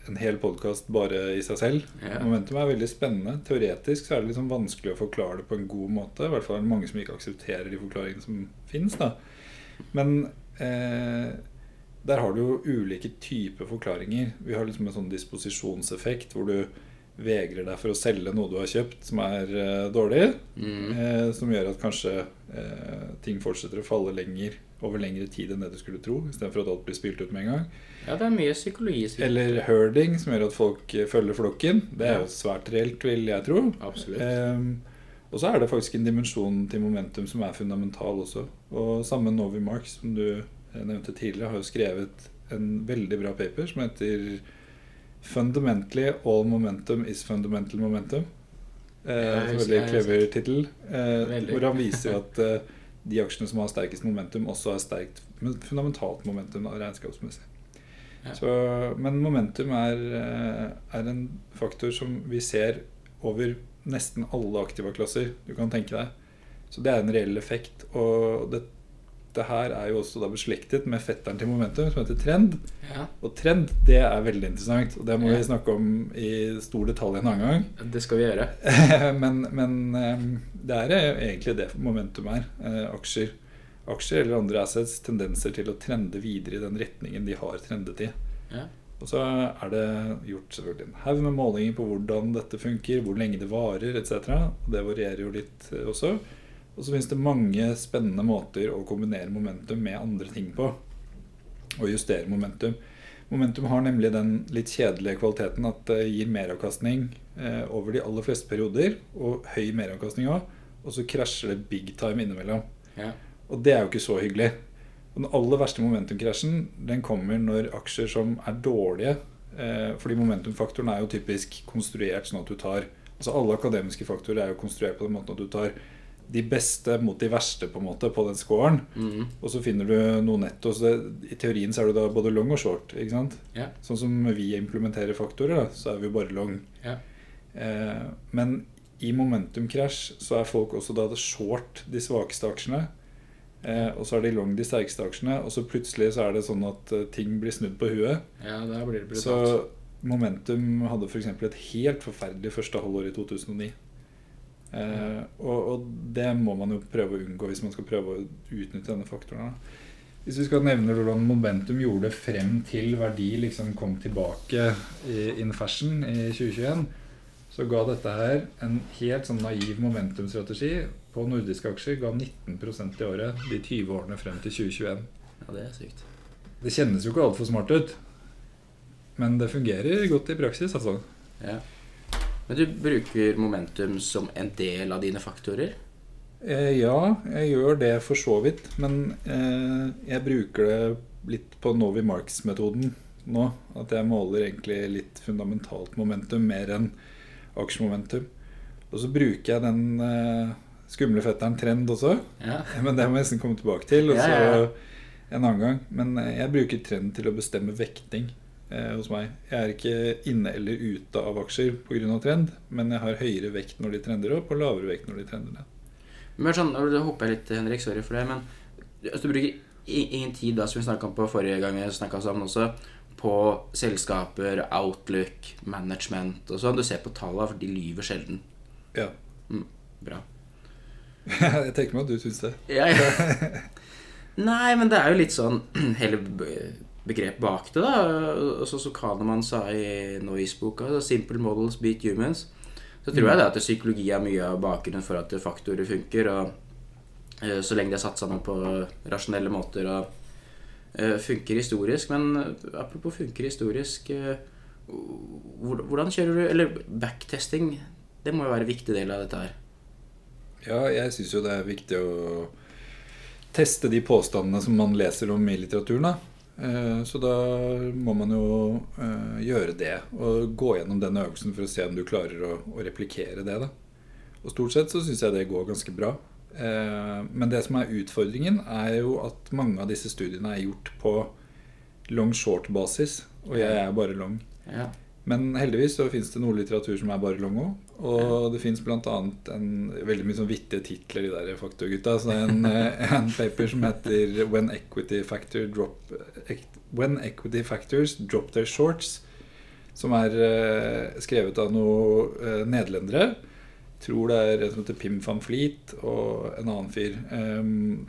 en hel podkast bare i seg selv. Yeah. Momentum er veldig spennende. Teoretisk så er det liksom vanskelig å forklare det på en god måte. I hvert fall er det mange som ikke aksepterer de forklaringene som finnes. Da. Men eh, der har du jo ulike typer forklaringer. Vi har liksom en sånn disposisjonseffekt hvor du vegrer deg for å selge noe du har kjøpt som er uh, dårlig. Mm. Eh, som gjør at kanskje eh, ting fortsetter å falle lenger over lengre tid enn det du skulle tro. Istedenfor at alt blir spilt ut med en gang. Ja, det er mye psykologi. Eller herding, som gjør at folk eh, følger flokken. Det er jo svært reelt, vil jeg tro. Absolutt. Ehm, og så er det faktisk en dimensjon til momentum som er fundamental også. Og samme Novi Mark, som du eh, nevnte tidligere, har jo skrevet en veldig bra paper som heter 'Fundamentally all momentum is fundamental momentum'. Eh, veldig clever tittel. Eh, hvor han viser at eh, de aksjene som har sterkest momentum, også har sterkt fundamentalt momentum regnskapsmessig. Ja. Så, men momentum er, eh, er en faktor som vi ser over nesten alle aktiva-klasser du kan tenke deg. Så det er en reell effekt. Og det, det her er jo også da beslektet med fetteren til momentum, som heter trend. Ja, Og trend, det er veldig interessant. Og det må Ja. vi snakke om i stor detalj en annen gang. det skal vi gjøre. men men eh, det er egentlig det momentum er. Eh, Aksjer, aksjer eller andre assets tendenser til å trende videre i den retningen de har trendet i. Ja. Og så er det gjort selvfølgelig en haug med målinger på hvordan dette funker, hvor lenge det varer etc. Og det varierer jo litt eh, også. Og så finnes det mange spennende måter å kombinere momentum med andre ting på. Og justere momentum. Momentum har nemlig den litt kjedelige kvaliteten at det gir meravkastning eh, over de aller fleste perioder, og høy meravkastning òg. Og så krasjer det big time innimellom. Ja. Og det er jo ikke så hyggelig. Og den aller verste momentum-krasjen den kommer når aksjer som er dårlige Fordi Fordi momentumfaktoren er jo typisk konstruert sånn at du tar Altså Alle akademiske faktorer er jo konstruert på den måten at du tar de beste mot de verste på en måte på den scoren. Mm. Og så finner du noe netto. Så det, I teorien så er du da både long og short. ikke sant? Yeah. Sånn som vi implementerer faktorer, da, så er vi jo bare long. Yeah. Eh, men i momentumkrasj så er folk også da short de svakeste aksjene. Eh, og så er de long de sterkeste aksjene. Og så plutselig så er det sånn at eh, ting blir snudd på huet. ja, der blir det Så. Momentum hadde f.eks. et helt forferdelig første halvår i 2009. Eh, og, og det må man jo prøve å unngå hvis man skal prøve å utnytte denne faktoren. Hvis vi skal nevne hvordan momentum gjorde det frem til verdi liksom kom tilbake i in fashion i 2021, så ga dette her en helt sånn naiv momentumstrategi på nordiske aksjer. Ga 19% i året de 20 årene frem til 2021. Ja, det er sykt. Det kjennes jo ikke altfor smart ut, men det fungerer godt i praksis, altså. Ja. Men du bruker momentum som en del av dine faktorer? Eh, ja, jeg gjør det for så vidt. Men eh, jeg bruker det litt på Novi Marks-metoden nå. At jeg måler egentlig litt fundamentalt momentum mer enn aksjemomentum. Og så bruker jeg den eh, skumle fetteren trend også. Ja. Men det må jeg nesten komme tilbake til. Og så en annen gang. Men jeg bruker trend til å bestemme vekting eh, hos meg. Jeg er ikke inne eller ute av aksjer pga. trend, men jeg har høyere vekt når de trender opp, og lavere vekt når de trender ned. Men sånn, nå hopper jeg litt, Henrik, sorry for det, men altså, du bruker ingen tid, da, som vi snakka om på forrige gang vi sammen også, på selskaper, outlook, management og sånn. Du ser på tallene, for de lyver sjelden. Ja. Bra. jeg tenker meg at du syns det. Ja, ja. Nei, men det er jo litt sånn hele be- begrepet bak det, da. Og så som Kanemann sa i Noise-boka, 'Simple models beat humans'. Så tror jeg det at psykologi er mye av bakgrunnen for at faktorer funker. Og eh, så lenge de er satt sammen på rasjonelle måter og eh, funker historisk. Men eh, apropos funker historisk eh, Hvordan kjører du Eller backtesting, det må jo være en viktig del av dette her. Ja, jeg syns jo det er viktig å teste de påstandene som man leser om i litteraturen. da. Eh, Så da må man jo eh, gjøre det, og gå gjennom den øvelsen for å se om du klarer å, å replikere det. da. Og stort sett så syns jeg det går ganske bra. Eh, Men det som er utfordringen, er jo at mange av disse studiene er gjort på long-short-basis, og jeg er bare long. Ja. Men heldigvis så fins det noe litteratur som er bare long òg. Og det fins bl.a. en veldig mye sånn vittige titler, de der faktorgutta. Så det er en, eh, en paper som heter When Equity, Factor drop, When Equity Factors Drop Their Shorts. Som er eh, skrevet av noen eh, nederlendere. Tror det er en som heter Pim van Fleet og en annen fyr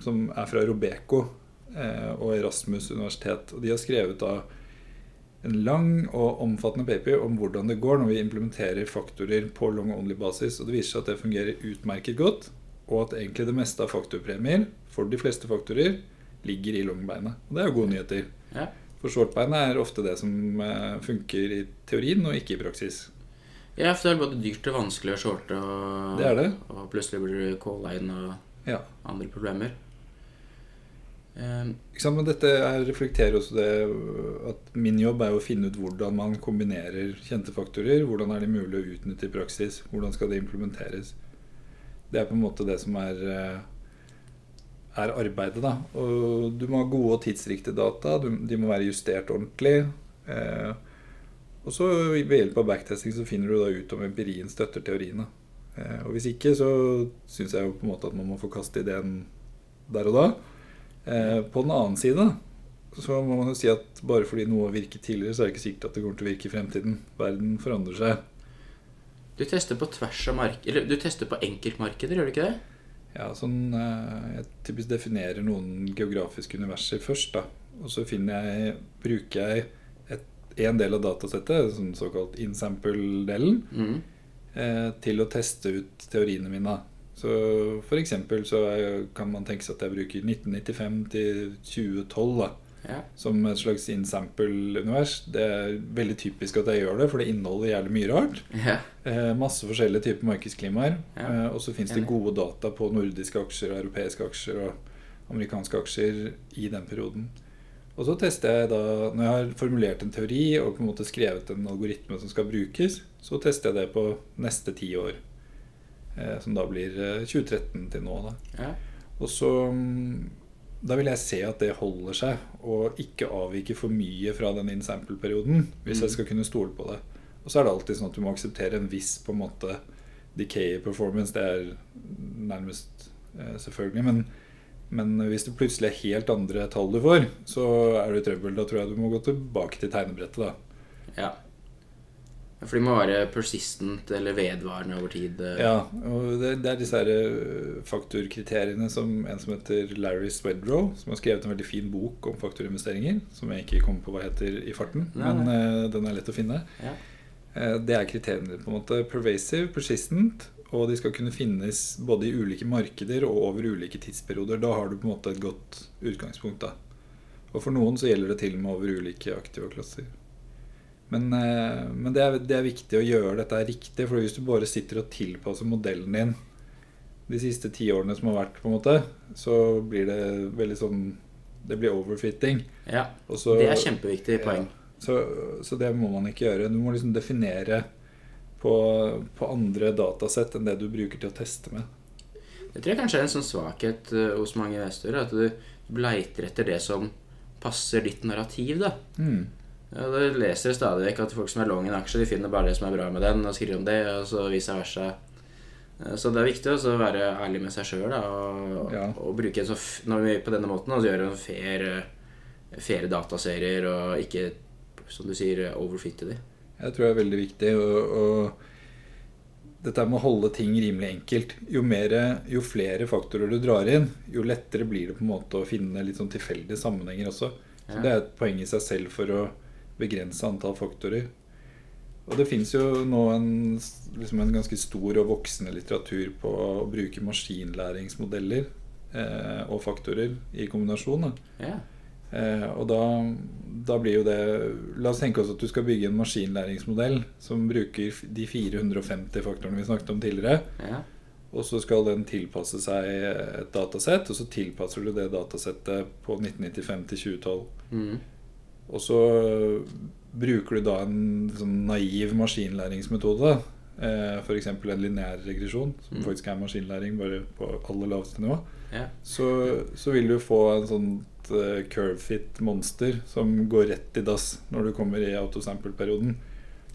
som er fra Robeco og Erasmus universitet. Og de har skrevet da en lang og omfattende paper om hvordan det går når vi implementerer faktorer på long only basis. Og det viser seg at det fungerer utmerket godt, og at egentlig det meste av faktorpremier for de fleste faktorer ligger i longbeinet. Og det er jo gode nyheter. Ja. For shortbeinet er ofte det som eh, funker i teorien og ikke i praksis. Ja, for det er både dyrt og vanskelig å shorte, og, Det er det. og plutselig blir du call-line og Ja. andre problemer. Sant? Men dette er, reflekterer også det at min jobb er å finne ut hvordan man kombinerer kjente faktorer. Hvordan er de mulig å utnytte i praksis? Hvordan skal det implementeres? Det er på en måte det som er, eh, er arbeidet. da. Og du må ha gode og tidsriktige data. De må være justert ordentlig. Eh, og så ved hjelp av backtesting så finner du da ut om empirien støtter teoriene. Eh, og hvis ikke så syns jeg jo på en måte at man må forkaste ideen der og da. Eh, på den annen side så må man jo si at bare fordi noe virket tidligere, så er det ikke sikkert at det kommer til å virke i fremtiden. Verden forandrer seg. du tester på tvers av mark... Eller du tester på enkeltmarkeder, gjør du ikke det? Ja, sånn eh, Jeg typisk definerer noen geografiske universer først, da. Og så finner jeg Bruker jeg et, en del av datasettet, sånn såkalt insample-delen, Mm. eh, til å teste ut teoriene mine. Så for eksempel så er, kan man tenke seg at jeg bruker 1995 til 2012 da, Ja. som et slags insample-univers. Det er veldig typisk at jeg gjør det, for det inneholder jævlig mye rart. ja. Eh, masse forskjellige typer markedsklimaer. Ja. Eh, og så fins det gode data på nordiske aksjer, europeiske aksjer og amerikanske aksjer i den perioden. Og så tester jeg da, når jeg har formulert en teori og på en måte skrevet en algoritme som skal brukes, så tester jeg det på neste ti år. Eh, som da blir eh, 2013 til nå, da. ja. Og så mm, Da vil jeg se at det holder seg, og ikke avvike for mye fra den in-sample-perioden. Hvis Mm. jeg skal kunne stole på det. Og så er det alltid sånn at du må akseptere en viss på en måte decay performance. Det er nærmest eh, selvfølgelig. Men, men hvis det plutselig er helt andre tall du får, så er du i trøbbel. Da tror jeg du må gå tilbake til tegnebrettet. da ja. For de må være persistent eller vedvarende over tid. eh. Ja, og det, det er disse her eh, faktorkriteriene som en som heter Larry Swedrow, som har skrevet en veldig fin bok om faktorinvesteringer, som jeg ikke kommer på hva heter i farten, Nei, men eh, den er lett å finne. Ja. Det er kriteriene på en måte pervasive, persistent, og de skal kunne finnes både i ulike markeder og over ulike tidsperioder. Da har du på en måte et godt utgangspunkt. da. Og for noen så gjelder det til og med over ulike aktive klasser. Men, eh, men det, er, det er viktig å gjøre dette riktig, for hvis du bare sitter og tilpasser modellen din de siste ti årene som har vært, på en måte, så blir det veldig sånn Det blir overfitting. ja. Så- Det er kjempeviktig poeng. så, så det må man ikke gjøre. Du må liksom definere på, på andre datasett enn det du bruker til å teste med. Det tror jeg kanskje er en sånn svakhet eh, hos mange investorer. At du, du leiter etter det som passer ditt narrativ. da Mm. Ja, da leser stadig vekk at folk som er long i en aksje, de finner bare det som er bra med den, og skriver om det, og så vice versa. Eh, Så det er viktig å være ærlig med seg sjøl og, Ja. og bruke så f når vi på denne måten altså gjøre en fair, eh, fair dataserier og ikke, som du sier, overfitte de. Jeg tror det er veldig viktig. Og, og dette med å holde ting rimelig enkelt. Jo, mer, jo flere faktorer du drar inn, jo lettere blir det på en måte å finne litt sånn tilfeldige sammenhenger også. Så Ja. Det er et poeng i seg selv for å begrense antall faktorer. Og det fins jo nå en, liksom en ganske stor og voksende litteratur på å bruke maskinlæringsmodeller eh, og faktorer i kombinasjon. Yeah. Eh, og da, da blir jo det La oss tenke oss at du skal bygge en maskinlæringsmodell som bruker de 450 faktorene vi snakket om tidligere. Yeah. Og så skal den tilpasse seg et datasett, og så tilpasser du det datasettet på 1995 til 2012. Mm. Og så bruker du da en sånn naiv maskinlæringsmetode. Eh, F.eks. en lineær regresjon, som Mm. faktisk er maskinlæring bare på aller laveste nivå. Yeah. Så, så vil du få en sånt eh, curvefit monster som går rett i dass når du kommer i autosample-perioden.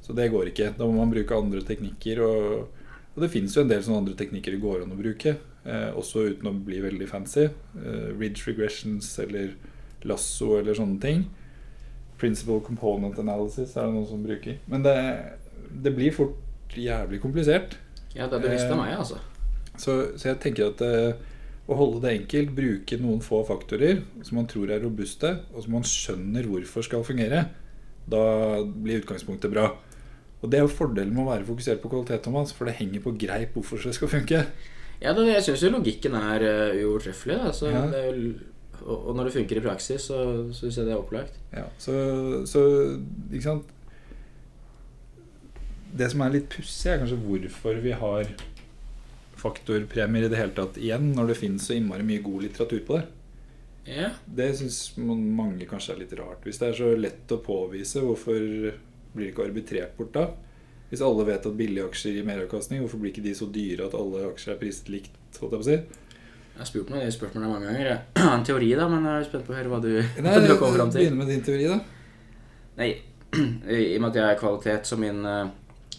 Så det går ikke. Da må man bruke andre teknikker. Og Og det fins jo en del sånne andre teknikker det går an å bruke, eh, også uten å bli veldig fancy. Eh, ridge regressions eller lasso eller sånne ting. Principal component analysis er det noen som bruker. Men det, det blir fort jævlig komplisert. Ja, det er bevisst av meg, altså. Så, så jeg tenker at eh, å holde det enkelt, bruke noen få faktorer som man tror er robuste, og som man skjønner hvorfor skal fungere, da blir utgangspunktet bra. Og Det er jo fordelen med å være fokusert på kvalitet, Thomas, for det henger på greip hvorfor det skal funke. Ja, det, jeg syns jo logikken er uh, uovertreffelig. da, så Ja. det er jo- og, og når det funker i praksis, så syns jeg det er opplagt. Ja, så, så ikke sant Det som er litt pussig, er kanskje hvorfor vi har faktorpremier i det hele tatt igjen, når det finnes så innmari mye god litteratur på det. Ja. Det syns mange kanskje er litt rart. Hvis det er så lett å påvise, hvorfor blir det ikke arbitrert bort da? Hvis alle vet at billige aksjer gir meravkastning, hvorfor blir ikke de så dyre at alle aksjer er priset likt? holdt jeg på å si? Jeg har spurt meg det spørsmålet mange ganger. Jeg har en teori, da, men jeg er spent på å høre hva du, Nei, hva du har fram til. Begynne med din teori, da. Nei, i og med at jeg har kvalitet som min eh,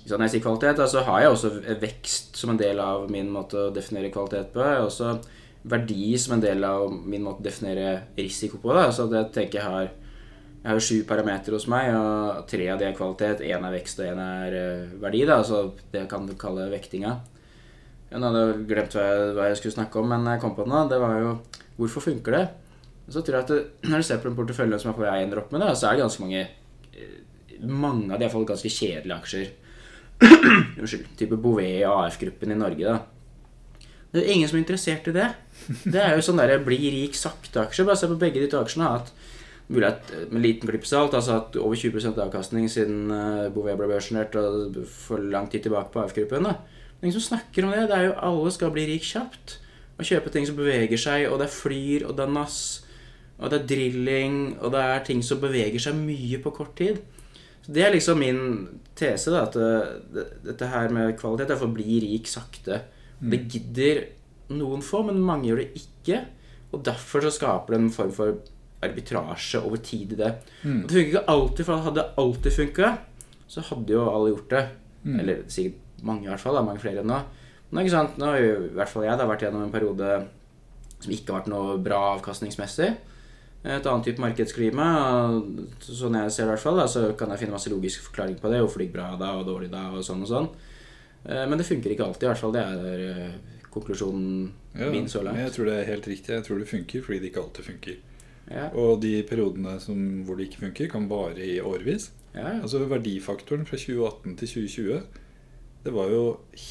Når jeg sier kvalitet, så har jeg også vekst som en del av min måte å definere kvalitet på. Jeg har også verdi som en del av min måte å definere risiko på. Da. Så det tenker jeg har Jeg har sju parametere hos meg, og tre av de er kvalitet, én er vekst og én er eh, verdi. Da. Så det kan du kalle vektinga. Jeg hadde glemt hva jeg, hva jeg skulle snakke om, men jeg kom på den. Det var jo hvorfor funker det? Så tror jeg at det, Når du ser på en portefølje som jeg på vei ender opp med, det, så er det ganske mange eh, Mange av de er fått ganske kjedelige aksjer. Unnskyld. Type Bouvet og AF-gruppen i Norge, da. Det er ingen som er interessert i det. Det er jo sånn der bli rik sakte-aksjer. Bare se på begge de to aksjene. At hatt mulig at med liten klipp salt, altså at over 20% avkastning siden eh, Bouvet ble børsnert og for lang tid tilbake på AF-gruppen. da. Det er ingen som snakker om det. Det er jo Alle skal bli rik kjapt. Og kjøpe ting som beveger seg, og det er flyr, og det er nass, og det er drilling, og det er ting som beveger seg mye på kort tid. Så Det er liksom min tese, da, at eh, det, dette her med kvalitet er for å bli rik sakte. Det gidder noen få, men mange gjør det ikke. Og derfor så skaper det en form for arbitrasje over tid i det. Mm. Og det funker ikke alltid, for hadde det alltid funka, så hadde jo alle gjort det. Mm. Eller sikkert mange, i hvert fall. Da, mange flere enn nå. Men ikke sant, nå har jo i hvert fall jeg da vært gjennom en periode som ikke har vært noe bra avkastningsmessig. Et annet type markedsklima. Sånn jeg ser det, i hvert fall, da, så kan jeg finne masse logisk forklaring på det. Hvorfor det gikk bra da og dårlig da, og sånn og sånn. Eh, Men det funker ikke alltid, i hvert fall. Det er eh, konklusjonen Ja, min så langt. jeg tror det er helt riktig. Jeg tror det funker fordi det ikke alltid funker. Ja, Og de periodene som, hvor det ikke funker, kan vare i årevis. ja, ja. Altså Verdifaktoren fra 2018 til 2020, det var jo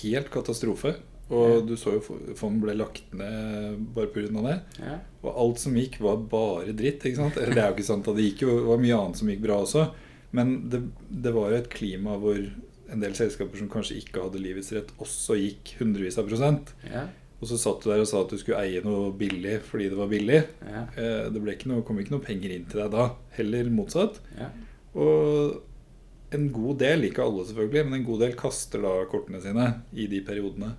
helt katastrofe. Og du så jo fond ble lagt ned bare pga. det. ja. Og alt som gikk, var bare dritt. ikke sant? Eller det er jo ikke sant, det gikk jo, det var mye annet som gikk bra også. Men det, det var jo et klima hvor en del selskaper som kanskje ikke hadde livets rett, også gikk hundrevis av prosent. ja, Og så satt du der og sa at du skulle eie noe billig fordi det var billig. ja, Eh, Det ble ikke noe, kom ikke noe penger inn til deg da. Heller motsatt. ja. Og en god del, ikke alle selvfølgelig, men en god del kaster da kortene sine i de periodene.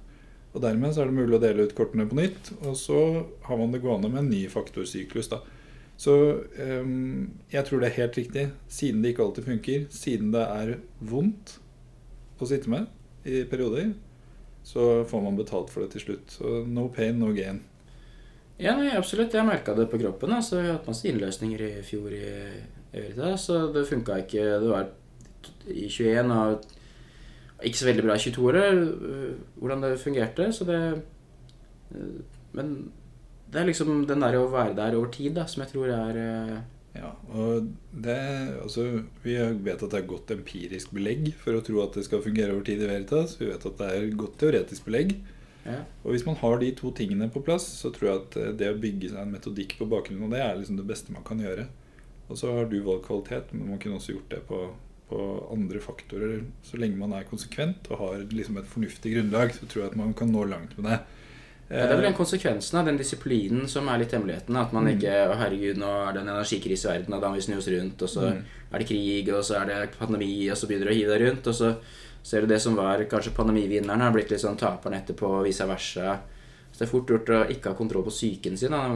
Og dermed så er det mulig å dele ut kortene på nytt, og så har man det gående med en ny faktorsyklus. da. Så um, jeg tror det er helt riktig. Siden det ikke alltid funker, siden det er vondt å sitte med i perioder, så får man betalt for det til slutt. Så no pain, no gain. Ja, nei, absolutt. Jeg merka det på kroppen. Altså, jeg har hatt masse innløsninger i fjor i Eurita, så det funka ikke. Det var i 21 og ikke så veldig bra i 22-året øh, hvordan det fungerte, så det øh, Men det er liksom den der å være der over tid da, som jeg tror er øh, Ja, og det, altså, Vi vet at det er godt empirisk belegg for å tro at det skal fungere over tid i Veritas. Vi vet at det er godt teoretisk belegg. ja. Og hvis man har de to tingene på plass, så tror jeg at det å bygge seg en metodikk på bakgrunn av det, er liksom det beste man kan gjøre. Og så har du valgt kvalitet, men man kunne også gjort det på, på andre faktorer. Så lenge man er konsekvent og har liksom et fornuftig grunnlag, så tror jeg at man kan nå langt med det. Ja, det er vel den konsekvensen av den disiplinen som er litt hemmeligheten. At man Mm. ikke Å, herregud, nå er det en energikrise i verden, og da må vi snu oss rundt, og så Mm. er det krig, og så er det pandemi, og så begynner du å hive deg rundt, og så ser du det som var kanskje pandemivinneren, har blitt litt sånn taperen etterpå, og vice versa. Så det er fort gjort å ikke ha kontroll på psyken sin. Da.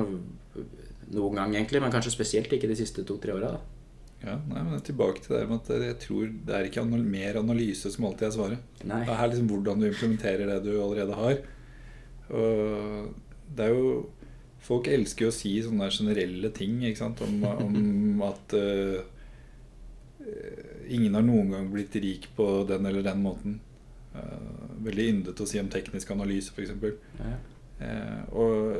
Noen gang, egentlig, men kanskje spesielt ikke de siste to-tre åra. Ja, nei, men Tilbake til det med at jeg tror det er ikke mer analyse som alltid er svaret. Nei. Det er liksom hvordan du implementerer det du allerede har. Og det er jo Folk elsker å si sånne generelle ting ikke sant? Om, om at uh, ingen har noen gang blitt rik på den eller den måten. Uh, veldig yndete å si om teknisk analyse, f.eks. Ja. Uh, og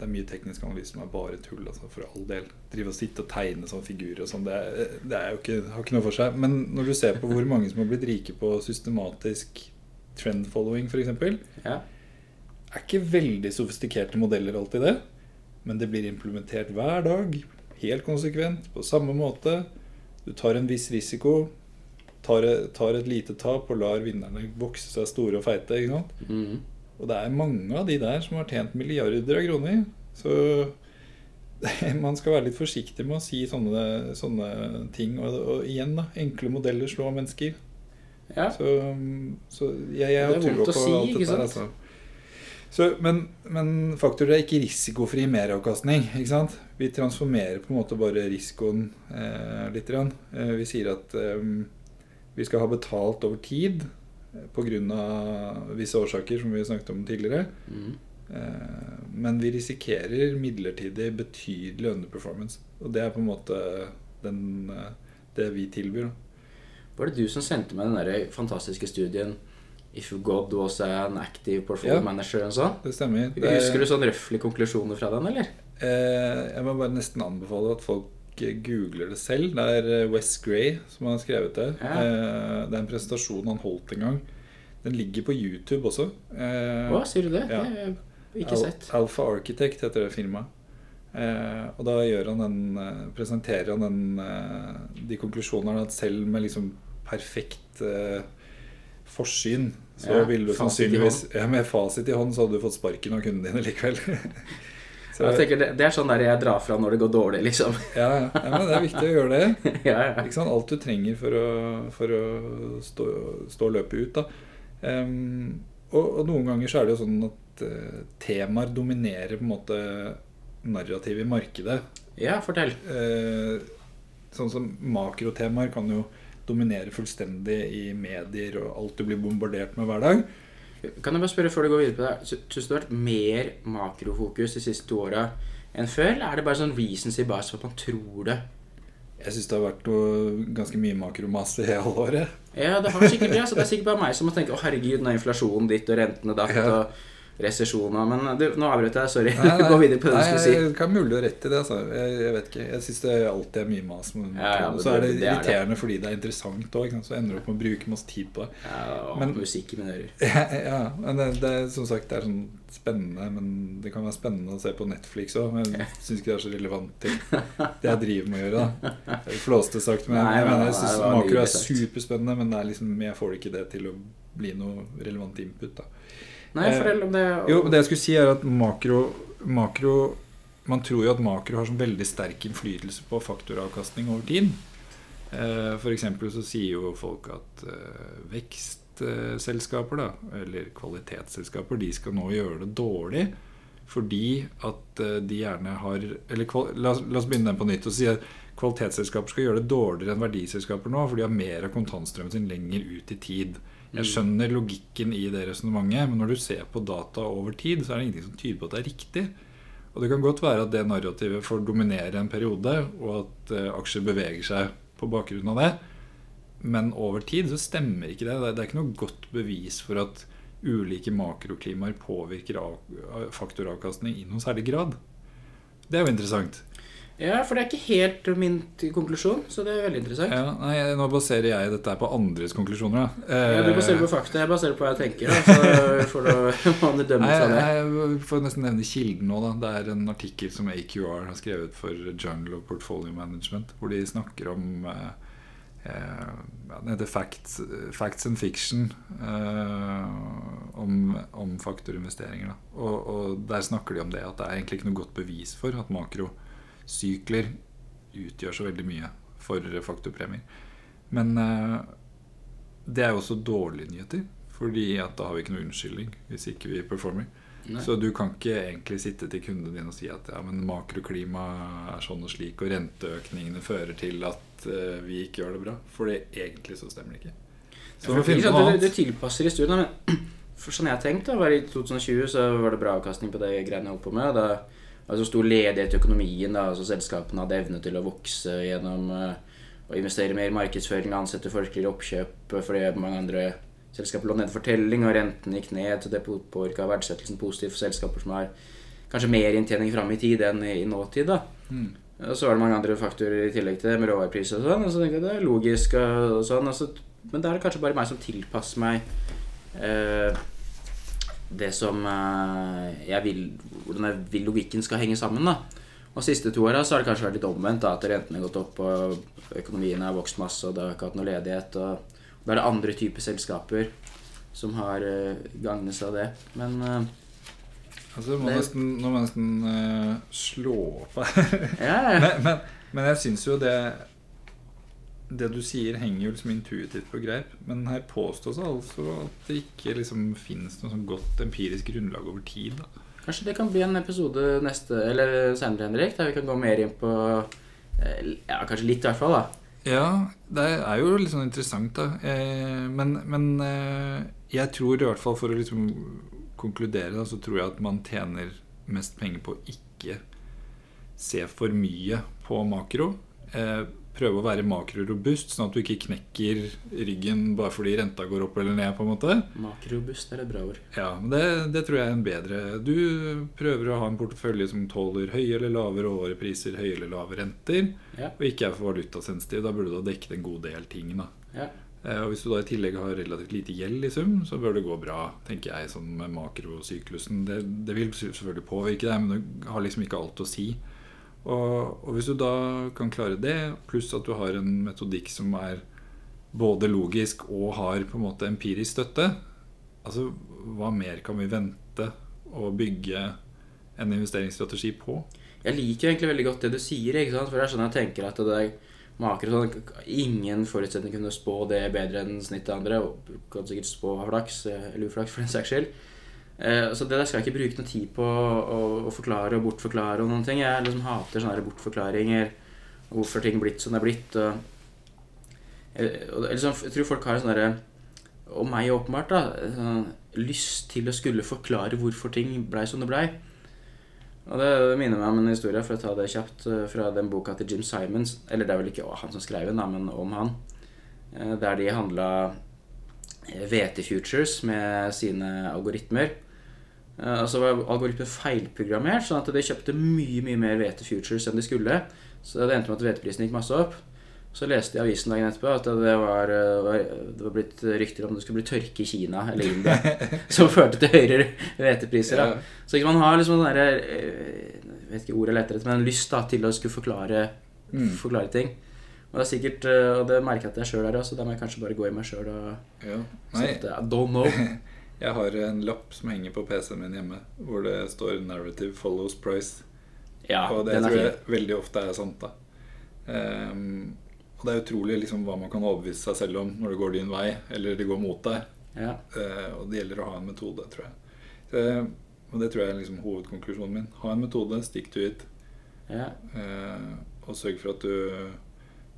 det er mye teknisk analyse som er bare tull, altså, for all del. Drive og sitte og tegne sånne figurer og sånn, det, det ikke, har ikke noe for seg. Men når du ser på hvor mange som har blitt rike på systematisk trend following, f.eks., Ja. er ikke veldig sofistikerte modeller alltid det. Men det blir implementert hver dag, helt konsekvent, på samme måte. Du tar en viss risiko, tar, tar et lite tap og lar vinnerne vokse seg store og feite. ikke sant? Og det er mange av de der som har tjent milliarder av kroner. Så man skal være litt forsiktig med å si sånne, sånne ting. Og, og igjen, da. Enkle modeller slår mennesker. ja. Så, så jeg, jeg har trua på si, alt dette. her. Altså. Så, men, men faktorer er ikke risikofri meravkastning. Ikke sant? Vi transformerer på en måte bare risikoen eh, litt. Eh, vi sier at eh, vi skal ha betalt over tid pga. visse årsaker, som vi snakket om tidligere. Mm. Eh, men vi risikerer midlertidig betydelig underperformance. Og det er på en måte den, eh, det vi tilbyr. Var det du som sendte meg den der fantastiske studien If God was an active portfolio Ja. manager og sånn? Det stemmer. Det er- Husker du sånn røffelig konklusjoner fra den, eller? Eh, jeg må bare nesten anbefale at folk eh, googler det selv. Det er West Wes Gray som har skrevet det. Ja. Eh, det er en presentasjon han holdt en gang. Den ligger på YouTube også. Hva, sier du det? ja. Det ikke sett. Al- Alpha Architect heter det firmaet. Eh, og da gjør han den, eh, presenterer han den, eh, de konklusjonene at selv med liksom perfekt eh, forsyn, så Ja, ville du sannsynligvis ja, Med fasit i hånd så hadde du fått sparken av kundene dine likevel. så, Jeg tenker det, det er sånn der jeg drar fra når det går dårlig, liksom. ja, ja, men det er viktig å gjøre det. ja, ja. Ikke sant? Alt du trenger for å, for å stå, stå og løpe ut. Da. Um, og, og noen ganger så er det jo sånn at uh, temaer dominerer på en måte narrativet i markedet. ja, fortell. Uh, sånn som makrotemaer kan jo dominere fullstendig i medier og alt du blir bombardert med hver dag. Kan jeg bare spørre før du går videre på det Syns du det har vært mer makrofokus de siste to åra enn før? Eller er det bare sånn recency bias for at man tror det? Jeg syns det har vært ganske mye makromasse i hele året. Ja, det har sikkert det. Så det er sikkert bare meg som må tenke å herregud, nå er inflasjonen ditt og rentene datt Ja. og resesjoner Men du, nå avbrøt jeg. Sorry. Nei, nei, Gå videre på det du skulle si. Det kan mulig å rette i det. Altså. Jeg, jeg vet ikke. Jeg syns det alltid er mye mas. Men, Ja, ja, men så er det, det- irriterende er det. fordi det er interessant òg. Så ender du opp med å bruke masse tid på det. Ja, og Men- musikk i mine ører. ja, men det, det som sagt det er sånn spennende. Men det kan være spennende å se på Netflix òg. Men jeg syns ikke det er så relevant til det jeg driver med å gjøre. da Flåste sagt, men Nei, jeg, nei, mener, jeg syns makro er superspennende. Men det er liksom, jeg får ikke det til å bli noe relevant input. da Nei, Eh, fortell om det. Jo, det jeg skulle si er at makro, makro Man tror jo at makro har sånn veldig sterk innflytelse på faktoravkastning over tid. F.eks. For eksempel så sier jo folk at eh, vekstselskaper, da, eller kvalitetsselskaper, de skal nå gjøre det dårlig fordi at eh, de gjerne har Eller la, oss- la oss begynne den på nytt og si at kvalitetsselskaper skal gjøre det dårligere enn verdiselskaper nå, for de har mer av kontantstrømmen sin lenger ut i tid. Jeg Mm. skjønner logikken i det resonnementet, men når du ser på data over tid, så er det ingenting som tyder på at det er riktig. Og det kan godt være at det narrativet får dominere en periode, og at eh, aksjer beveger seg på bakgrunn av det. Men over tid så stemmer ikke det. Det er- ikke noe godt bevis for at ulike makroklimaer påvirker av, av faktoravkastning i noen særlig grad. Det er jo interessant. Ja, for det er ikke helt min konklusjon, så det er veldig interessant. Ja, nei, nå baserer jeg dette på andres konklusjoner. Da. Ja, du Eh, baserer på fakta, jeg baserer på hva jeg tenker. Da, så får du du dømme Nei, fra det. jeg får nesten nevne kilden nå. Da. Det er en artikkel som AQR har skrevet for Journal of Portfolio Management, hvor de snakker om eh, eh, Den heter Facts, Facts and Fiction eh, om, om faktorinvesteringer. Og, og der snakker de om det at det er egentlig ikke noe godt bevis for at makrosykler utgjør så veldig mye for faktorpremier. Men eh, det er jo også dårlige nyheter. Fordi at da har vi ikke noe unnskyldning hvis ikke vi performer. Nei. Så du kan ikke egentlig sitte til kunden din og si at ja, men makroklima er sånn og slik, og renteøkningene fører til at eh, vi ikke gjør det bra. For det, egentlig så stemmer det ikke. Så ja, ikke sant, det annet. tilpasser historien. Men for sånn jeg har tenkt, da, var i 2020 så var det bra avkastning på det greiene jeg holdt på med. Da var det så stor ledighet i økonomien. da, altså Selskapene hadde evne til å vokse gjennom eh, å investere mer i markedsføring, ansette folk i oppkjøp eh, fordi mange andre selskaper lå nede for telling, og renten gikk ned. så Det påvirka verdsettelsen positivt for selskaper som har kanskje mer inntjening fram i tid enn i, i nåtid. da. Mm. Og så var det mange andre faktorer i tillegg til det, med råvarepriser og sånn. Og så tenkte jeg det er logisk og sånn. Og så, men da er det kanskje bare meg som tilpasser meg eh, det som eh, jeg vil Hvordan jeg vil logikken skal henge sammen. da. Og siste to åra har det kanskje vært litt omvendt. da, At rentene har gått opp, og økonomien har vokst masse, og det har ikke hatt noe ledighet. Og da er det andre typer selskaper som har uh, gagnes av det. Men eh, Altså, må nesten, nå må jeg nesten uh, slå opp her. men, men, men jeg syns jo det Det du sier, henger jo liksom intuitivt på greip. Men her påstås det altså at det ikke liksom finnes noe sånn godt empirisk grunnlag over tid. da Kanskje det kan bli en episode neste, eller senere, Henrik, der vi kan gå mer inn på eh, Ja, kanskje litt, i hvert fall. da. Ja, det er jo litt sånn interessant, da. Eh, men men eh, jeg tror i hvert fall, for å liksom konkludere, da, så tror jeg at man tjener mest penger på å ikke se for mye på makro. Eh, prøve å være makrorobust, sånn at du ikke knekker ryggen bare fordi renta går opp eller ned. på en måte Makrorobust er et bra ord. Ja, men det, det tror jeg er en bedre Du prøver å ha en portefølje som tåler høye eller lavere årepriser, høye eller lave renter, Ja. og ikke er for valutasensitiv. Da burde du ha dekket en god del ting. da Ja. Eh, Og Hvis du da i tillegg har relativt lite gjeld i sum, så bør det gå bra, tenker jeg, sånn med makrosyklusen. Det, det vil selvfølgelig påvirke deg, men det har liksom ikke alt å si. Og, og hvis du da kan klare det, pluss at du har en metodikk som er både logisk og har på en måte empirisk støtte, altså hva mer kan vi vente å bygge en investeringsstrategi på? Jeg liker egentlig veldig godt det du sier, for det er sånn jeg tenker at det er makro sånn, Ingen forutsetning kunne spå det bedre enn snittet andre. Og kan sikkert spå flaks, eh, eller uflaks for den saks skyld. Eh, Så det der skal jeg ikke bruke noe tid på å, forklare og bortforklare og noen ting. Jeg liksom hater sånne bortforklaringer. Hvorfor ting er blitt som det er blitt. Og, Eh, og liksom, jeg tror folk har en sånn Og meg åpenbart, da. Sånn, lyst til å skulle forklare hvorfor ting blei som det blei. Og det minner meg om en historie, for å ta det kjapt, eh, fra den boka til Jim Simons. Eller det er vel ikke han som skrev den, da, men om han. Der de handla VT-futures med sine algoritmer. Eh, så var algoritmen feilprogrammert, sånn at de kjøpte mye mye mer VT-futures enn de skulle. Så det endte med at VT-prisen gikk masse opp. Så leste jeg avisen dagen etterpå at det var, eh, det var blitt rykter om det skulle bli tørke i Kina eller India. som førte til høyere VT-priser. Ja. Så ikke man har liksom den derre eh, Jeg vet ikke ordet jeg leter etter, men lyst da til å skulle forklare, Mm. forklare ting. Og det er sikkert, og det merker jeg at jeg sjøl er så da må jeg kanskje bare gå i meg sjøl og Ja. Nei, at I don't know. jeg har en lapp som henger på PC-en min hjemme, hvor det står 'Narrative follows price'. Ja, og det tror jeg veldig ofte er sant. da um, Og det er utrolig liksom, hva man kan overbevise seg selv om når det går din vei, eller det går mot deg. Ja. Uh, og det gjelder å ha en metode, tror jeg. Så, og det tror jeg er liksom hovedkonklusjonen min. Ha en metode, stick to it, Ja. Uh, og sørg for at du,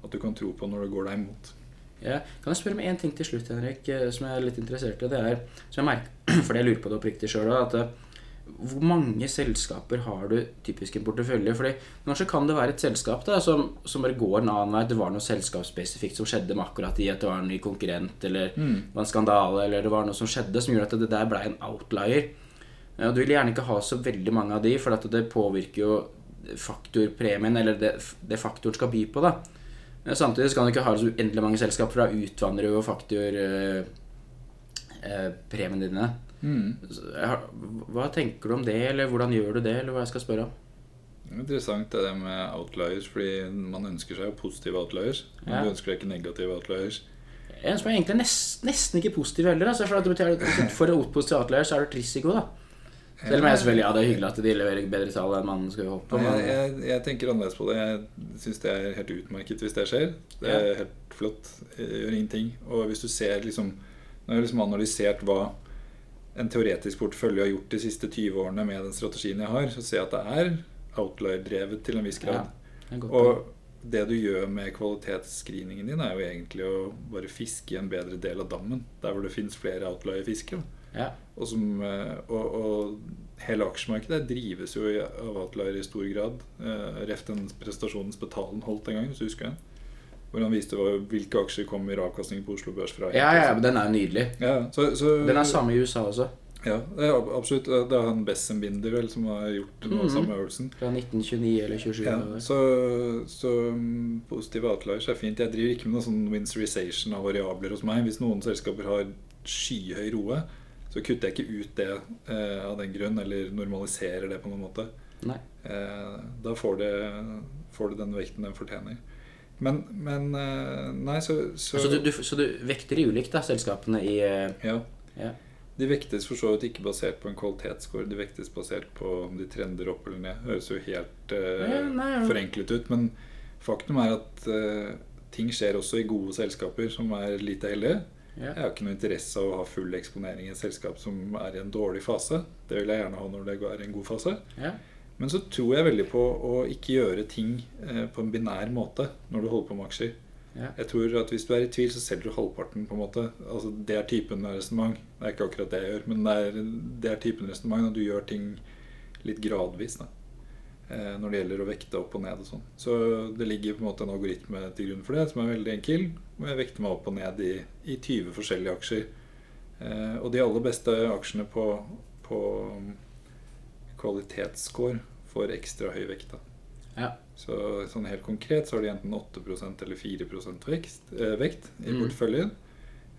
at du kan tro på når det går deg imot. Ja. Kan jeg spørre om én ting til slutt, Henrik, eh, som jeg er litt interessert i? Det er, som jeg merker, fordi jeg lurer på det oppriktig sjøl at eh, hvor mange selskaper har du typisk i en portefølje? Fordi Kanskje kan det være et selskap da, som, som bare går en annen vei. Det var noe selskapsspesifikt som skjedde med akkurat i at det var en ny konkurrent, eller det var en skandale, eller det var noe som skjedde som gjorde at det der ble en outlier. Og Du vil gjerne ikke ha så veldig mange av de, for at det påvirker jo faktorpremien, eller det, det faktoren skal by på. da. Eh, Samtidig så kan du ikke ha så uendelig mange selskaper, for da utvanner jo faktorpremiene eh, premiene dine. Mm. Hva tenker du om det, eller hvordan gjør du det, eller hva jeg skal spørre om? Interessant er det med outliers, fordi man ønsker seg jo positive outliers. Men Ja. du ønsker deg ikke negative outliers. En som er egentlig nest, nesten ikke positiv heller. Altså, for for en positiv outlier så er det et risiko, da. Selv om jeg selvfølgelig, ja, det er hyggelig at de leverer bedre tall enn man skulle håpe. på. Men, jeg, jeg, jeg tenker annerledes på det. Jeg syns det er helt utmerket hvis det skjer. Det er helt flott. Jeg gjør ingenting. Og hvis du ser liksom Nå har jeg liksom analysert hva en teoretisk portefølje har gjort de siste 20 årene med den strategien jeg har, så ser jeg at det er outlier-drevet til en viss grad. Poeng. Og det du gjør med kvalitetsscreeningen din, er jo egentlig å bare fiske i en bedre del av dammen. Der hvor det fins flere outlier-fisker. da. Ja. Og, som, eh, og, og hele aksjemarkedet drives jo av outlier i stor grad. Eh, Ref den prestasjonen Spetalen holdt en gang, hvis du husker den. Hvor han viste hvilke aksjer kommer avkastning på Oslo Børs fra. ja, ja, men den er jo nydelig. Ja, så, så, Den er samme i USA også. Ja, det er absolutt. Det er han Bessenbinder vel som har gjort noe mm -hmm. samme øvelsen. Fra 1929 eller 27. Ja, så, så mm, positive outliers er fint. Jeg driver ikke med noen sånn winsterization av variabler hos meg. Hvis noen selskaper har skyhøy roe, så kutter jeg ikke ut det eh, av den grunn, eller normaliserer det på noen måte. Eh, da får det, får det den vekten den fortjener. Men, men eh, Nei, så, så, Så, du, du, så du vekter de ulikt, da, selskapene i eh, Ja. Ja. De vektes for så vidt ikke basert på en kvalitetsscore. De vektes basert på om de trender opp eller ned. Høres jo helt eh, nei, nei, forenklet ut. Men faktum er at eh, ting skjer også i gode selskaper som er lite heldige. Jeg har ikke noe interesse av å ha full eksponering i et selskap som er i en dårlig fase. Det vil jeg gjerne ha når det er i en god fase. Ja. Men så tror jeg veldig på å ikke gjøre ting eh, på en binær måte når du holder på med aksjer. Ja. Jeg tror at Hvis du er i tvil, så selger du halvparten. på en måte Altså Det er typen resonnement. Det er ikke akkurat det jeg gjør, men det er, det er typen resonnement. Og du gjør ting litt gradvis da når det gjelder å vekte opp og ned. og sånn Så det ligger på en måte en algoritme til grunn for det, som er veldig enkel. Jeg vekter meg opp og ned i, i 20 forskjellige aksjer. Eh, og de aller beste aksjene på, på kvalitetsscore får ekstra høy vekt. Ja. så sånn helt konkret så har de enten 8% eller 4 vekst, eh, vekt i Mm. porteføljen.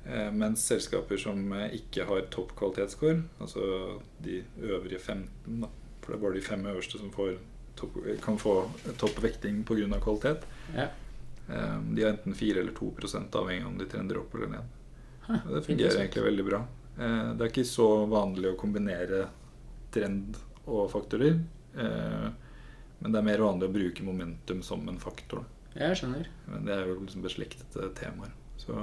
Eh, mens selskaper som eh, ikke har topp kvalitetsscore, altså de øvrige 15, da, for det er bare de fem øverste som får topp, kan få topp vekting pga. kvalitet, ja. eh, de har enten 4 eller 2 avhengig av om de trender opp eller ned. Det fungerer egentlig veldig bra. Eh, det er ikke så vanlig å kombinere trend og faktorer. Eh, men det er mer vanlig å bruke momentum som en faktor. Jeg skjønner. Men det er jo liksom beslektede temaer. Så,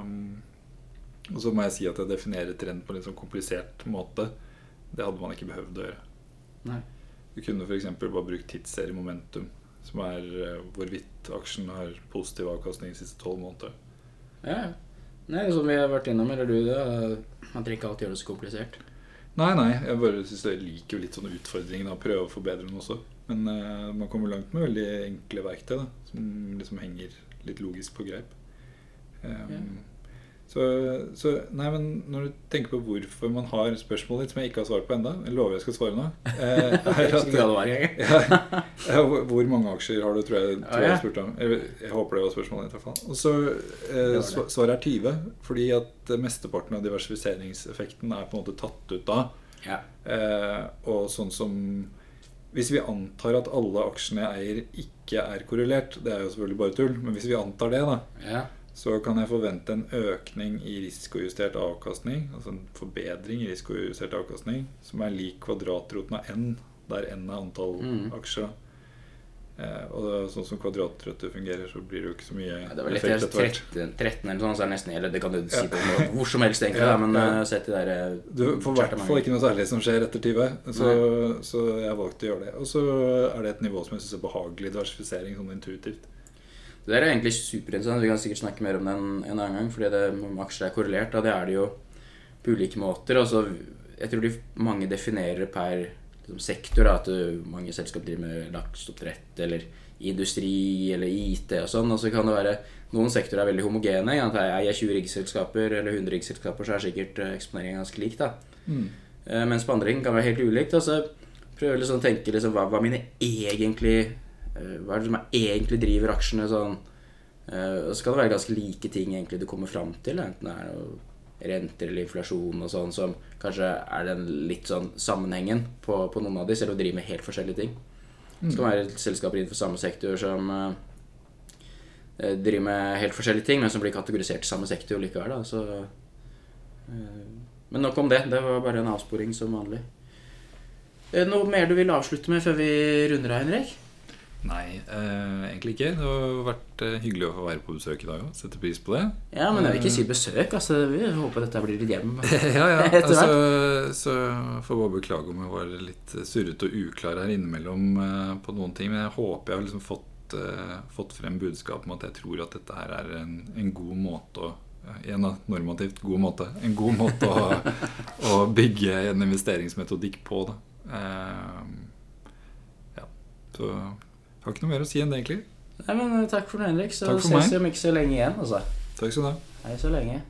og så må jeg si at jeg definerer trend på en litt sånn komplisert måte. Det hadde man ikke behøvd å gjøre. Nei. Du kunne f.eks. bare brukt tidsserie momentum, som er eh, hvorvidt aksjen har positiv avkastning de siste tolv måneder. Ja, ja. Nei, som vi har vært innom, eller du det, man trenger ikke alltid gjør det så komplisert. Nei, nei, jeg bare synes jeg liker jo litt sånn utfordringen av å prøve å forbedre den også. Men uh, man kommer langt med veldig enkle verktøy da, som liksom henger litt logisk på greip. Um, så, så Nei, men når du tenker på hvorfor man har spørsmål ditt som jeg ikke har svart på enda jeg lover jeg skal svare nå eh, er at, ja, ja, hvor- mange aksjer har du, tror jeg, tror jeg spurte om. Jeg, jeg håper det var spørsmålet ditt. i hvert fall. Og så eh, Svaret er 20, fordi at mesteparten av diversifiseringseffekten er på en måte tatt ut da. Ja. Eh, og sånn som Hvis vi antar at alle aksjene jeg eier, ikke er korrelert, det er jo selvfølgelig bare tull, men hvis vi antar det, da, ja. Så kan jeg forvente en økning i risikojustert avkastning, altså en forbedring i risikojustert avkastning, som er lik kvadratroten av n, der n er antall Mm. aksjer. Eh, og sånn som kvadratrøtter fungerer, så blir det jo ikke så mye Ja, det var litt effekt etter hvert. 13, 13 eller sånn, så er det nesten Eller det kan du si på ja. hvor som helst, egentlig, Ja, da, men ja. uh, sett i der eh, Du får i hvert fall ikke noe særlig som skjer etter 20, så, så jeg valgte å gjøre det. Og så er det et nivå som jeg syns er behagelig diversifisering, sånn intuitivt. Det der er egentlig superinteressant. Vi kan sikkert snakke mer om det en, en annen gang. Fordi det, om aksjer er korrelert, da, det er det jo på ulike måter. Altså, jeg tror de mange definerer per liksom, sektor. Da, at du, mange selskap driver med lakseoppdrett eller industri eller IT og sånn. Og så kan det være noen sektorer er veldig homogene. At jeg er 20 riggselskaper eller 100 riggselskaper, så er sikkert eh, eksponeringen ganske lik. da. Mm. Mens på andre ting kan være helt ulikt. Og så prøver jeg liksom å tenke liksom, hva, hva mine egentlig eh, Hva er det som er, egentlig driver aksjene sånn eh, Og så kan det være ganske like ting egentlig du kommer fram til. Enten det er noe renter eller inflasjon og sånn, som kanskje er den litt sånn sammenhengen på, på noen av de, selv om de driver med helt forskjellige ting. Det kan være selskaper innenfor samme sektor som eh, driver med helt forskjellige ting, men som blir kategorisert i samme sektor likevel. Da. Så, eh, men nok om det. Det var bare en avsporing som vanlig. Eh, Noe mer du vil avslutte med før vi runder av, Henrik? Nei, eh, egentlig ikke. Det har vært eh, hyggelig å få være på besøk i dag òg. Setter pris på det. Ja, men jeg vil ikke si besøk. altså Vi håper dette blir ditt hjem. ja, ja. Altså, så får bare beklage om jeg var litt surrete og uklar her innimellom eh, på noen ting. Men jeg håper jeg har liksom fått, eh, fått frem budskapet om at jeg tror at dette her er en, en god måte å Igjen da, normativt god måte. En god måte å, å bygge en investeringsmetodikk på. Da. Eh, ja. Så har ikke noe mer å si enn det, egentlig. Nei, men eh, Takk for nå, Henrik. Så Takk for ses meg. vi om ikke så lenge igjen. altså Takk skal du ha. Hei så lenge.